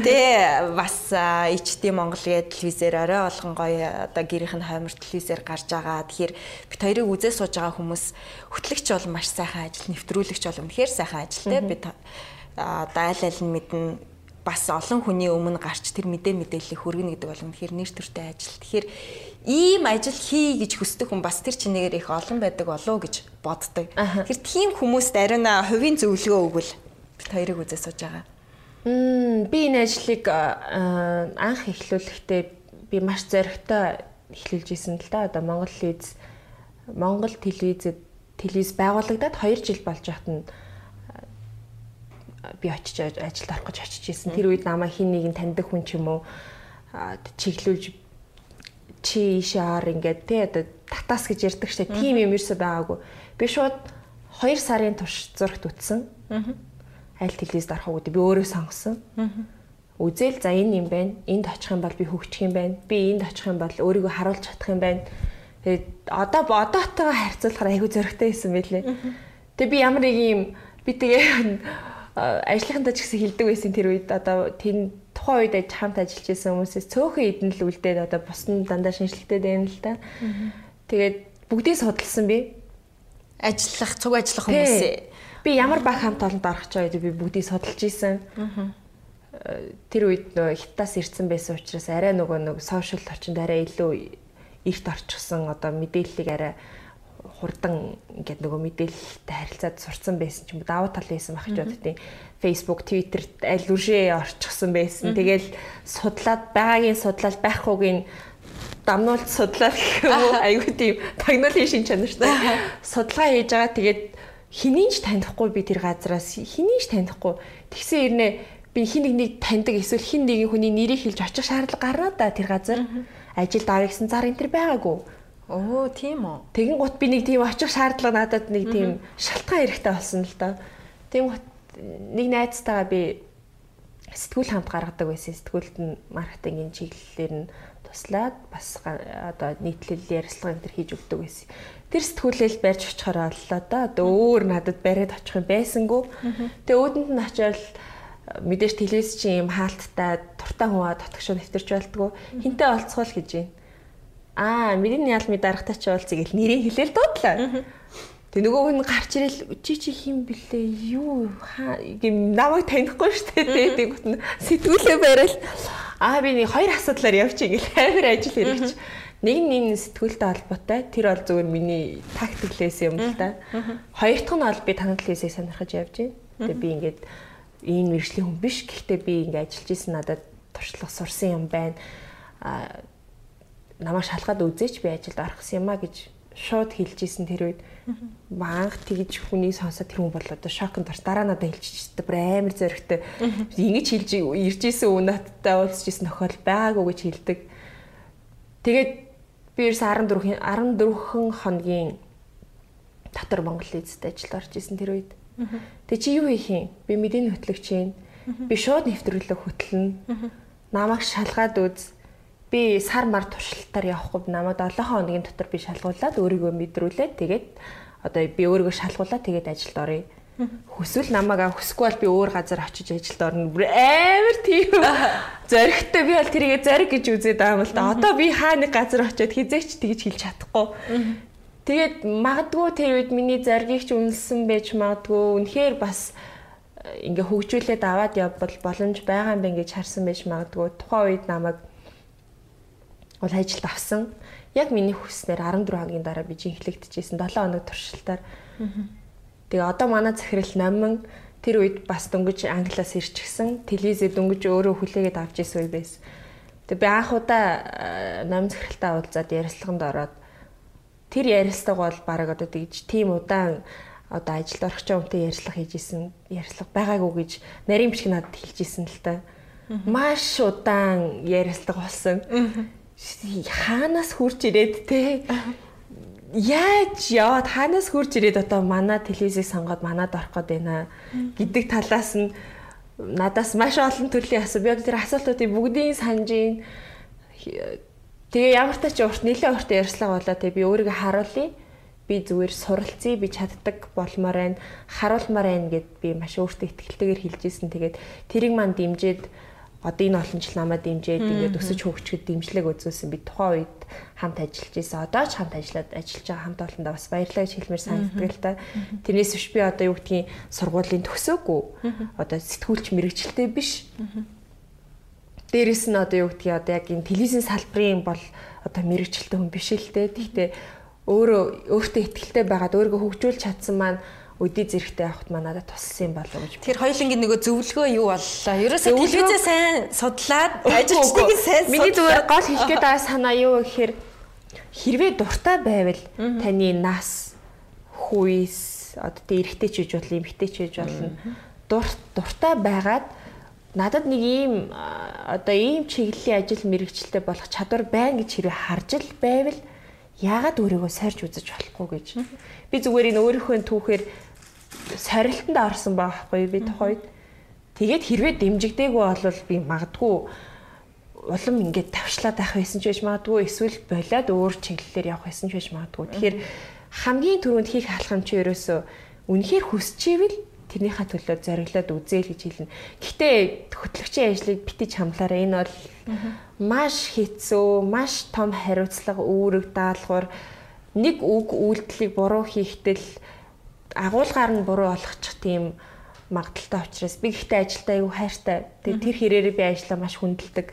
Тэ бас ичтийн Монголын телевизээр орой болгон гоё одоо гэрийнх нь хоймор телевизээр гарч байгаа. Тэгэхээр бид хоёрыг үзээ сууж байгаа хүмүүс хөтлөгч бол маш сайхан ажил нэвтрүүлэгч бол үнэхээр сайхан ажилтай бид одоо аль аль нь мэднэ бас олон хүний өмнө гарч тэр мэдээ мэдээллийг хүргэнэ гэдэг бол үнэхээр нэр төртэй ажил. Тэгэхээр ийм ажил хий гэж хүсдэг хүн бас тэр чинээгээр их олон байдаг болоо гэж боддог. Тэгэхээр тийм хүмүүст ариуна хувийн зөвлөгөө өгвөл бид хоёрыг үзээ сууж байгаа. Мм би энэ ажлыг анх эхлүүлэхдээ би маш зоригтой эхлүүлж исэн л да. Одоо Монгол телевиз Монгол телевизэд телевиз байгуулагдаад 2 жил болж байхад нь би очиж ажилд орох гэж очиж исэн. Тэр үед намайг хин нэгэн таньдаг хүн ч юм уу чиглүүлж чи ийшээ ар ингээд тий одоо татаас гэж ярьдаг штэ тийм юм ерөөсөй байгаагүй. Би шууд 2 сарын турш зурагт үтсэн. Аль телевизд орох уу би өөрөө сонгосон. Үзэл за энэ юм байна. Энд очих юм бол би хөгжих юм байна. Би энд очих юм бол өөрийгөө харуулж чадах юм байна. Тэгээд одоо одоотойгоо харьцуулахаар айгүй зөрөгтэй байсан байлээ. Тэгээ би ямар нэг юм би тэгээ ажлынхантаа ч гэсэн хилдэг байсан тэр үед одоо тэр тухайн үед хамт ажиллаж байсан хүмүүсээс цөөхөн эдэн л үлдээд одоо бус нь дандаа шинжлэхтэй байна л да. Тэгээд бүгдийг судалсан би. Ажиллах, цуг ажиллах хүмүүсээ. Би ямар баг хамт олонд орох ч байд би бүгдийг судалж исэн. Тэр үед нөө хятадас ирсэн байсан учраас арай нөгөө нэг сошиал орчинд арай илүү эрт орчихсон одоо мэдээллийг арай хурдан ингээд нөгөө мэдээлэлтэй харилцаад сурцсан байсан ч юм уу давуу тал байсан байх ч боддیں۔ Facebook, Twitter аль үржээ орчихсон байсан. Тэгэл судлаад байгаагийн судлал байхгүйгийн дамнуулт судлаа гэх юм уу айгүй тийм тагнуулын шин чанартай судалгаа хийж байгаа. Тэгээд хэнийг ч танихгүй би тэр газараас хэнийг ч танихгүй. Тэгсэн ирнэ би хин нэг нэг таньдаг эсвэл хин нэгэн хүний нэрийг хэлж очих шаардлага гарна да тэр газар. Ажилд авъя гэсэн зар энэ төр байгаагүй. Оо тийм үү. Тэгин гут би нэг тийм очих шаардлага надад нэг тийм шалтгаан хэрэгтэй болсон л доо. Тийм гут нэг найзтайгаа би сэтгүүл хамт гаргадаг байсан. Сэтгүүлд нь маркетингийн чиглэлээр нь туслаад бас одоо нийтлэл ярилцлага энэ төр хийж өгдөг байсан. Тэр сэтгүүлэл барьж очихоор боллоо да. Одоо өөр надад бариад очих юм байсангүй. Тэгээ өөдөнд нь очиод мэдээж телевиз чинь юм хаалттай туртаа хүн дотгошоо нэвтэрч байлдгүү хинтээ олцгоол гэж байна. Аа миний ял ми дарахтаа чи уулзъя гэл нэрийг хэлээл дуудлаа. Тэг нөгөө хүн гарч ирэл чи чи хин блэ? Юу? Гэм намайг танихгүй штэ. Тэг тэгвэл сэтгүүлээ барайл аа би нэг хоёр асуудлаар явчих гэл амар ажил хэрэгч. Нэг нь энэ сэтгүүлтэй холбоотой. Тэр бол зөвхөн миний тактиклээс юм л да. Хоёр дахь нь бол би танил хэлсийг сонирхож явж байна. Тэгээ би ингээд ийм мэржлийн хүн биш. Гэхдээ би ингээ ажиллаж исэн надад туршлага сурсан юм байна. А намайг шалгаад үзээч би ажилд орохсон юм а гэж шууд хэлж исэн тэр үед маанх тэгж хүний сонсоод тэр хүн бол одоо шоконд орс дараа надад хэлчихсэн бүр амар зөрөгтэй ингэж хэлж ирж исэн үнэттэй уулзж исэн тохиол байгаагүй гэж хэлдэг. Тэгээд би ерөөс 14 14 хоногийн дотор Монгол эзэд ажилд орж исэн тэр үед. Тэг чи юу хийх юм? Би мэдээний хөтлөгч юм. Би шууд нэвтрүүлэг хөтлөнө. Намайг шалгаад үз. Би сар мар туршилтаар явахгүй намайг 7 хоногийн дотор би шалгуулад өөрийгөө мэдрүүлээд тэгээд одоо би өөрийгөө шалгуулаад тэгээд ажилд оръё. Хүсвэл намайг хүсэхгүй бол би өөр газар очиж ажилд орно. Амар тийм зоригтой би бол тэрийгэ зориг гэж үзээд байгаа юм л да. Одоо би хаа нэг газар очиод хизээч тэгж хэлж чадахгүй. Тэгээд магадгүй тэр үед миний заргийг ч үнэлсэн байж магадгүй үнэхээр бас э, ингээ хөгжүүлээд аваад явбал боломж байгаа юм байна гэж харсан байж магадгүй тухайн үед намайг бол ажилд авсан. Яг миний хүснээр 14 хоногийн дараа би жинхлэгдэжсэн 7 хоног туршилтаар. Тэгээ одоо манай захирал номин тэр үед бас дөнгөж англиас ирчихсэн. Телевизэд дөнгөж өөрөө хүлээгээд авч ирсэн үе байсан. Тэгээ би анх удаа э, номин захиралтай уулзаад ярилцлаганд ороод тэр ярилцлага бол баг одоо тэгж тийм удаан одоо ажилд орох ч юмтай ярьцлага хийж исэн ярьцлага байгаагүй гэж нарийн бичиг надад хэлж исэн л та. Маш удаан ярьцлага болсон. Хаанаас хурж ирээд те яаж яваад хаанаас хурж ирээд одоо манай телевизийг сонгоод манад орох гээд байна гэдэг талаас нь надаас маш олон төрлийн асуу. Би тэр асуултуудыг бүгдийг санаж ийн. Тэгээ ямар ч ч урт нэлээд урт ярьслага болоо тэгээ би өөрийгөө харуулъя. Би зүгээр суралцъя, би чаддаг болмоор байна, харуулмаар байна гэд би маш өөртөө ихтгэлтэйгээр хэлжсэн. Тэгээд тэрийг манд дэмжиж одоо энэ олон жил намайг дэмжиж ингээд өсөж хөгжөхөд дэмжлэг үзүүлсэн. Би тухайн үед хамт ажиллаж исэн. Одоо ч хамт ажиллаад ажиллаж байгаа хамт олондоо бас баярлалаа гэж хэлмээр санагддаг л та. Тэрнээс биш би одоо юу гэдгийг сургуулийн төгсөөгүй. Одоо сэтгүүлч мэрэгчлээ биш. Дээрэс нь одоо юу гэдгийг одоо яг энэ телевизийн салбарын бол одоо мэрэгчлээ хүн биш л дээ. Гэхдээ өөрөө өөртөө ихтэй байгаад өөрийгөө хөгжүүлж чадсан маань өдий зэрэгтэй авахт манадад туссан юм болов гэж. Тэр хоёулынгийн нөгөө зөвлөгөө юу боллоо? Ерөөсөө телевизээ сайн судлаад ажилчдыг сайн Миний зүгээр гол хэлгээд байгаа санаа юу гэхээр хэрвээ дуртай байвал таны нас хүйс одоо тэ эрэгтэй ч үж болно, эмэгтэй ч үж болно. Дур дуртай байгаад надад нэг ийм одоо ийм чиглэлийн ажил мэрэгчлээ болох чадвар байна гэж хэрвээ харж л байвал яагаад өөрийгөө сорж үзэж болохгүй гэж. Би зүгээр энэ өөрийнхөө түүхээр сорилтонд орсон байхгүй би тухайд. Тэгээд хэрвээ дэмжигдээгүй бол би магадгүй улам ингээд тавшлаад байх байсан ч байж магадгүй эсвэл болоод өөр чиглэлээр явах байсан ч байж магадгүй. Тэгэхээр хамгийн түрүүнд хийх алхам чи ерөөсөө үнэхээр хүсчихвэл тэрнийхээ төлөө зориглоод үзээл гэж хэлнэ. Гэхдээ хөтлөгчийн ажлыг битэж хамлаараа энэ бол маш хэцүү, маш том хариуцлага үүрэг даалгавар нэг үг үйлдэлийг буруу хийхдээ л агуулгаар нь буруу болгочих тийм магадaltaй учраас би гэхдээ ажилдаа аюу хайртай. Тэгээ тэр хэрээрээ би ажиллаа маш хүндэлдэг.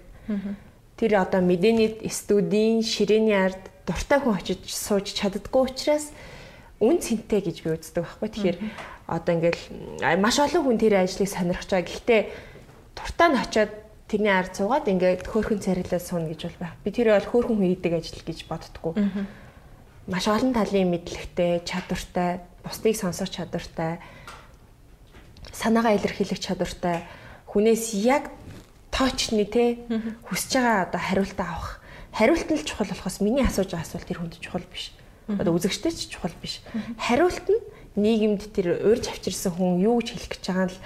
Тэр одоо мэдээний студийн ширээний ард дуртай хүн очиж сууж чаддггүй учраас үн цэнтэй гэж би үздэг байхгүй. Тэгэхээр одоо ингээл маш олон хүн тэр ажлыг сонирхож байгаа. Гэхдээ дуртай нь очиод тэрний ард суугаад ингээд хөөхөн царилаа сууна гэж бол байх. Би тэр бол хөөхөн хүн хийдэг ажил гэж боддгоо. Маш олон талын мэдлэгтэй, чадвартай бусдыг сонсох чадвартай санаагаа илэрхийлэх чадвартай хүнээс яг тоочны те хүсэж байгаа одоо хариулт авах. Хариулт нь л чухал болохоос миний асууж байгаа асуулт тэр хүнд чухал биш. Одоо үзэгчтэй ч чухал биш. Хариулт нь нийгэмд тэр урьж авчирсан хүн юу гэж хэлэх гэж байгаа нь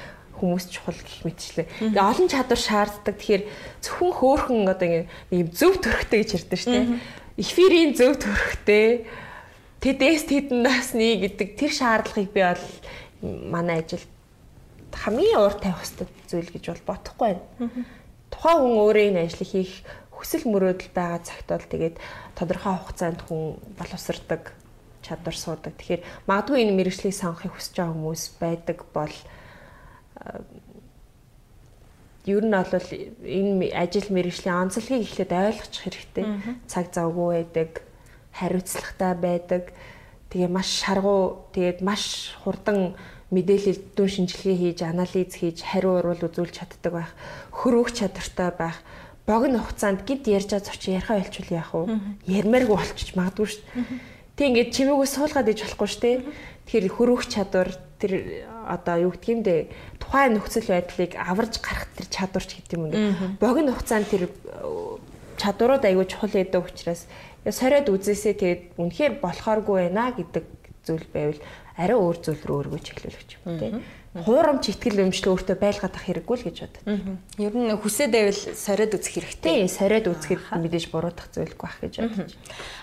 хүмүүс чухал гэх мэтчлээ. Тэгээ олон чадвар шаарддаг. Тэгэхээр зөвхөн хөөхөн одоо ингэ зөв төрхтэй гэж ярьдэн шүү дээ. Эфирийн зөв төрхтэй тэдэс тэдэн насны гэдэг тэр шаардлагыг би бол манай ажилд хамгийн уур тавих хэрэгтэй зүйл гэж бол бодохгүй байна. Тухайн хүн өөрөө энэ ажлыг хийх хүсэл мөрөөдөл байгаа цагт бол тэгээд тодорхой хугацаанд хүн боловсрдаг чадвар суудаг. Тэгэхээр магадгүй энэ мэрэгжлийг сонгохыг хүсэж байгаа хүмүүс байдаг бол ер нь бол энэ ажил мэрэгжлийн онцлогийг эхлээд ойлгочих хэрэгтэй. Цаг завгүй байдаг хариуцлагатай байдаг. Тэгээ маш шаргуу тэгээд маш хурдан мэдээлэл дүн шинжилгээ хийж анализ хийж хариу урвал үзүүлж чаддаг байх. Хөрвөх чадвартай байх. Богино хугацаанд гид ярьж байгаа зочин ярихаа ойлчвол яах вэ? Ярмааргүй болчих магадгүй шүү дээ. Тэг ингээд чимээгөө суулгаад иж болохгүй шүү дээ. Тэгэхээр хөрвөх чадвар тэр одоо юу гэдг юм бэ? Тухайн нөхцөл байдлыг аварж гарах тэр чадварч гэдэг юм уу? Богино хугацаанд тэр чадварууд аягүй чухал гэдэг учраас сориод үзээсээ тэгээд үнэхээр болохооргүй байна гэдэг зүйл байвал арай өөр зүйл рүү өргөж эхлүүлэх юм тий. Хуурамч ихтгэл өмчлөө өөртөө байлгаад ах хэрэггүй л гэж бодод. Ер нь хүсээ дэвэл сориод үзэх хэрэгтэй. Сориод үзэхэд мэдээж буруутах зүйлгүй ах гэж бодож.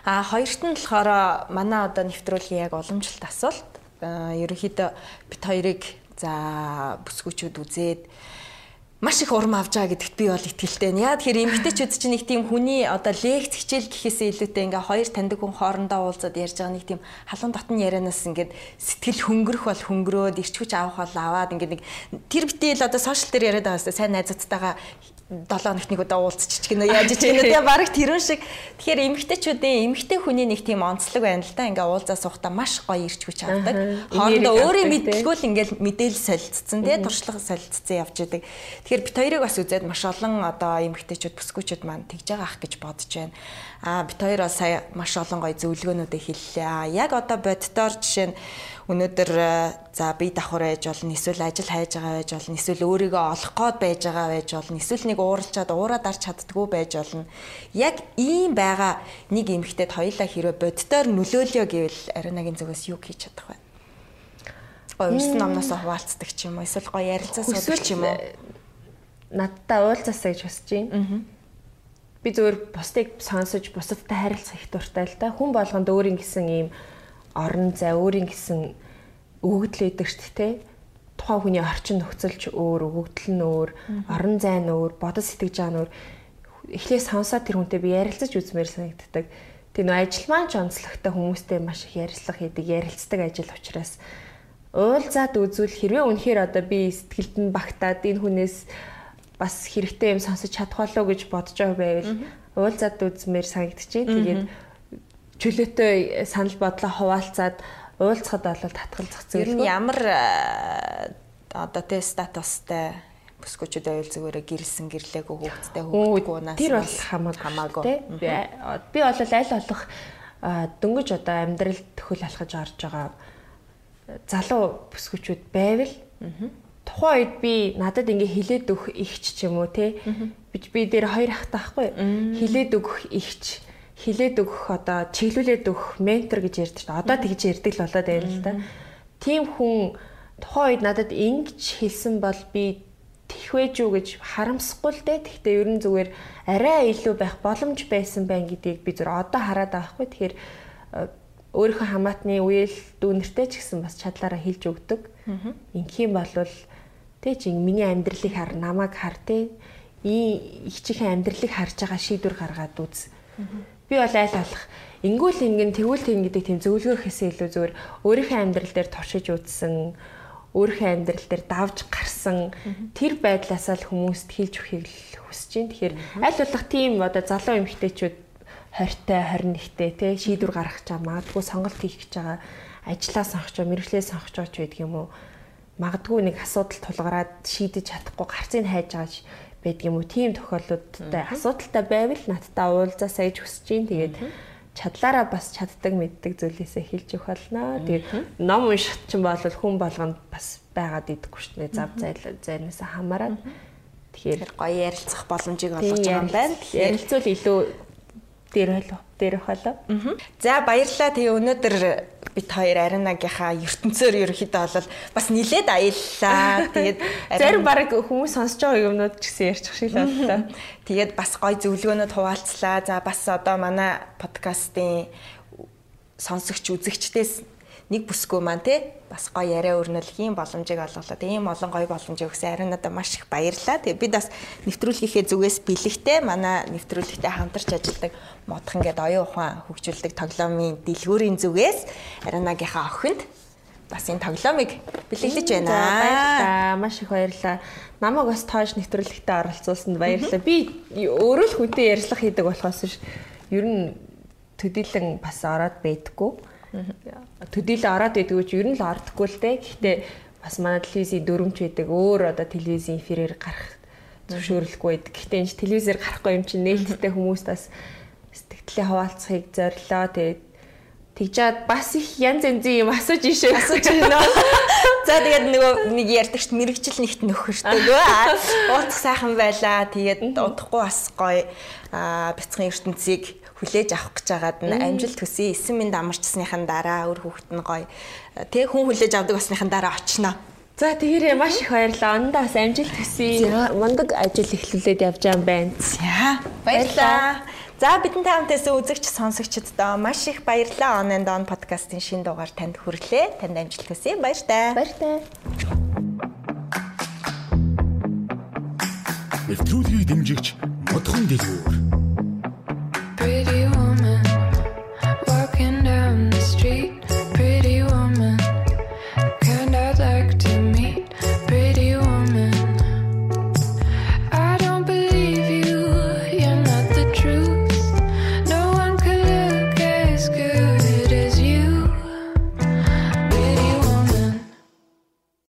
Аа хоёрт нь болохоор манай одоо нэвтрүүлгийн яг уламжлалт асуулт. Ерөнхийдөө бит хоёрыг за бүсгүүчүүд үзээд маш их урам авч байгаа гэдэгт би бол итгэлтэй байна. Яа тэгэхээр эмгтээчүүд чинь нэг тийм хүний одоо лекц хичээл гэхээсээ илүүтэй ингээ хоёр таньдаг хүн хоорондоо уулзаад ярьж байгаа нэг тийм халуун дотн ярианаас ингээд сэтгэл хөнгөрөх бол хөнгөрөөд ирч хүч авах бол аваад ингээ нэг тэр битэл одоо сошиал дээр яриад байгаа хэвээр сайн найзуудтайгаа 7 хоногт нэг удаа уулзчих гэнэ яаж ич гэнэ. Тэгээ баг тэрүүн шиг. Тэгэхээр эмгтээчүүдийн эмгтээ хүний нэг тийм онцлог байна л да. Ингээ уулзаа суухтаа маш гоё ирч хүч авдаг. Хоорондоо өөрийн мэдлгүүл ингээл мэдээлэл солилцсон тэгээ туршлага солилцсон явж идэг тэгэхээр бит хоёрыг бас үзээд маш олон одоо эмгтээчүүд бүсгүүчүүд маань тэгж байгаа ах гэж бодож байна а бит хоёр бол сая маш олон гоё зөвлөгөөнүүдээ хэллээ. Яг одоо боддоор жишээ нь өнөөдөр за бие давхар байж болно эсвэл ажил хайж байгаа байж болно эсвэл өөрийгөө олох гээд байж байгаа байж болно эсвэл нэг ууралчаад уураад арч чаддгүй байж болно. Яг ийм байгаа нэг эмэгтэйд хоёлаа хэрвээ боддоор нөлөөлөё гэвэл ариунагийн зүгээс юу хийж чадах вэ? Гоё унсан номноос хуваалцдаг ч юм уу эсвэл гоё ярилцаа суудаг ч юм уу? надтай уулзаасаа гэж хүсэж байна би зөвөр бусдыг сонсож бусадтай харилцах их дуртай л да. Хүн болгонд өөрийн гэсэн ийм орон зай, өөрийн гэсэн өгөгдөл өгдөг шүү дээ. Тухайн хүний орчин нөхцөлч өөр, өгөгдөл нь өөр, орон зай нь өөр, бодол сэтгэж байгаа нь өөр. Эхлээд сонсоод тэр хүнтэй би ярилцаж үзмээр санагддаг. Тэр нөө ажил маань ч онцлогтой хүмүүстэй маш их ярилцлага хийдэг, ярилцдаг ажил учраас уулзаад үзвэл хэрвээ үнэхээр одоо би сэтгэлд нь багтаад энэ хүнээс бас хэрэгтэй юм сонсож чадах болоо гэж бодож байгаа байвал уулзаад үзмээр санагдчихээн. Тэгээд чөлөөтэй санал бодлоо хуваалцаад уулзахад бол татгалзах зүйл. Ер нь ямар э, одоо тэ статустай бүсгүүчүүд байвал зүгээр гэрэлсэн гэрлээгүй хүүхдтэй хүүхдгүй наас тэр бол хамаагүй. Би би бол аль болох дөнгөж одоо амьдрал төхөл алхаж орж байгаа залуу бүсгүүчүүд байвал тухайн үед би надад ингээ хилээд өгөх ихч ч юм уу те? Би би дээр хоёр ах таахгүй хилээд өгөх ихч хилээд өгөх одоо чиглүүлээд өгөх ментор гэж ярьдаг шүү дээ. Одоо тэгж ярьдаг л болоод байна л да. Тийм хүн тухайн үед надад ингэж хэлсэн бол би тэгвэж үү гэж харамсахгүй л дээ гэхдээ ер нь зүгээр арай илүү байх боломж байсан байна гэдгийг би зөв одоо хараад байгаа хгүй тэгэхээр өөрийнхөө хамаатны үеэл дүүнэртэй ч гэсэн бас чадлаараа хэлж өгдөг. Инх юм бол Тэ чи миний амьдралыг хар, намайг хар тэ. И их чихэн амьдралыг харж байгаа шийдвэр гаргаад үз. Би бол айл алах ингүүл ингэн тэгвэл тэг гэдэг тийм зөвлөгөөр хэсээ илүү зүгээр өөрийнхөө амьдрал дээр туршиж үзсэн өөрийнхөө амьдрал дээр давж гарсан тэр байдлаасаа л хүмүүст хэлж өгөхийг л хүсэж байна. Тэгэхээр аль болох тийм одоо залуу эмэгтэйчүүд 20-тай 21-тэй те шийдвэр гаргах чам магадгүй сонголт хийх гэж байгаа ажлаа сонгож мэрэгчлээ сонгож ч байдаг юм уу магадгүй нэг асуудал тулгараад шийдэж чадахгүй гарцыг хайж байгаа байдаг юм уу? Тийм тохиолдлуудтай асуудалтай байвал надтай уулзаасаа гэж хүсэж байна. Тэгээд чадлаараа бас чаддаг мэддэг зүйлээсээ хэлж өгөх болно. Тэгээд ном унших чинь бол хүн болгонд бас байгаад идэггүй шүү дээ. Зав зайлаа зайнаас хамаарат. Тэгэхээр гоё ярилцах боломжийг олгож байгаа юм байна. Ярилцвал илүү дээр болов дээрх болоо. За баярлалаа. Тэгээ өнөөдөр бид хоёр Аринагийнхаа ертөнцөөр ерөөхдөө бол бас нилээд аяллаа. Тэгээд зарим баг хүмүүс сонсож байгаа юмнууд ч гэсэн ярьчих шиг л боллоо. Тэгээд бас гой зөвлөгөөнүүд хуваалцлаа. За бас одоо манай подкастын сонсогч үзэгчдээс нэг бүсгүй маань те бас гоё яриа өрнөлөх юм боломжийг олголоо. Ийм олон гоё боломжийг өгсөн ариун надад маш их баярлалаа. Тэгээ би бас нэвтрүүлгийнхээ зүгээс бэлэгтэй манай нэвтрүүлэгтэй хамтарч ажилладаг модхон гэдэг оюун ухаан хөгжүүлдэг тоглоомын дэлгүүрийн зүгээс ариунагийнхаа охинд бас энэ тоглоомыг бэлэглэж байна. Баярлалаа. Маш их баярлалаа. Намайг бас тоож нэвтрүүлэгтээ оролцуулсанд баярлалаа. Би өөрөө л хүнтэй ярьцлага хийдэг болохоос ш ер нь төдийлөн бас ороод байдггүй төдийлө ороод байдгүй ч ер нь л ордоггүй л дээ. Гэхдээ бас манай телевизийн дөрөмч байдаг өөр одоо телевизийн эфирээр гарах зөвшөөрлөхгүй байдаг. Гэхдээ энэ телевизээр гарахгүй юм чинь нээлттэй хүмүүст бас сэтгэлээ хаваалцахыг зорилоо. Тэгээд тэгжээд бас их янз янзын юм асууж ишээ асууж байна. За тэгээд нөгөө нэг ярьдагч мэрэгчл нэгт нөхөр шүү дээ. Ууцх сайхан байлаа. Тэгээд удахгүй бас гоё бяцхан ертөнцийг хүлээж авах гэж байгаад нь амжилт төсөө эсэн минь амарчсныхан дараа өр хүүхэд нь гоё тэг хүн хүлээж авдаг басныхан дараа очноо. За тэгээрээ маш их баярлалаа. Ондоо бас амжилт төсөө мундаг ажил эхлүүлээд явж байгаа юм байна. За баярлалаа. За бидэнтэй хамтаас үзэгч сонсогчдоо маш их баярлалаа. On and On подкастын шинэ дугаар танд хүрлээ. Танд амжилт төсөө баяр таа. Баяр таа. Нэвтрүүлгийг дэмжигч модхон дэлгүүр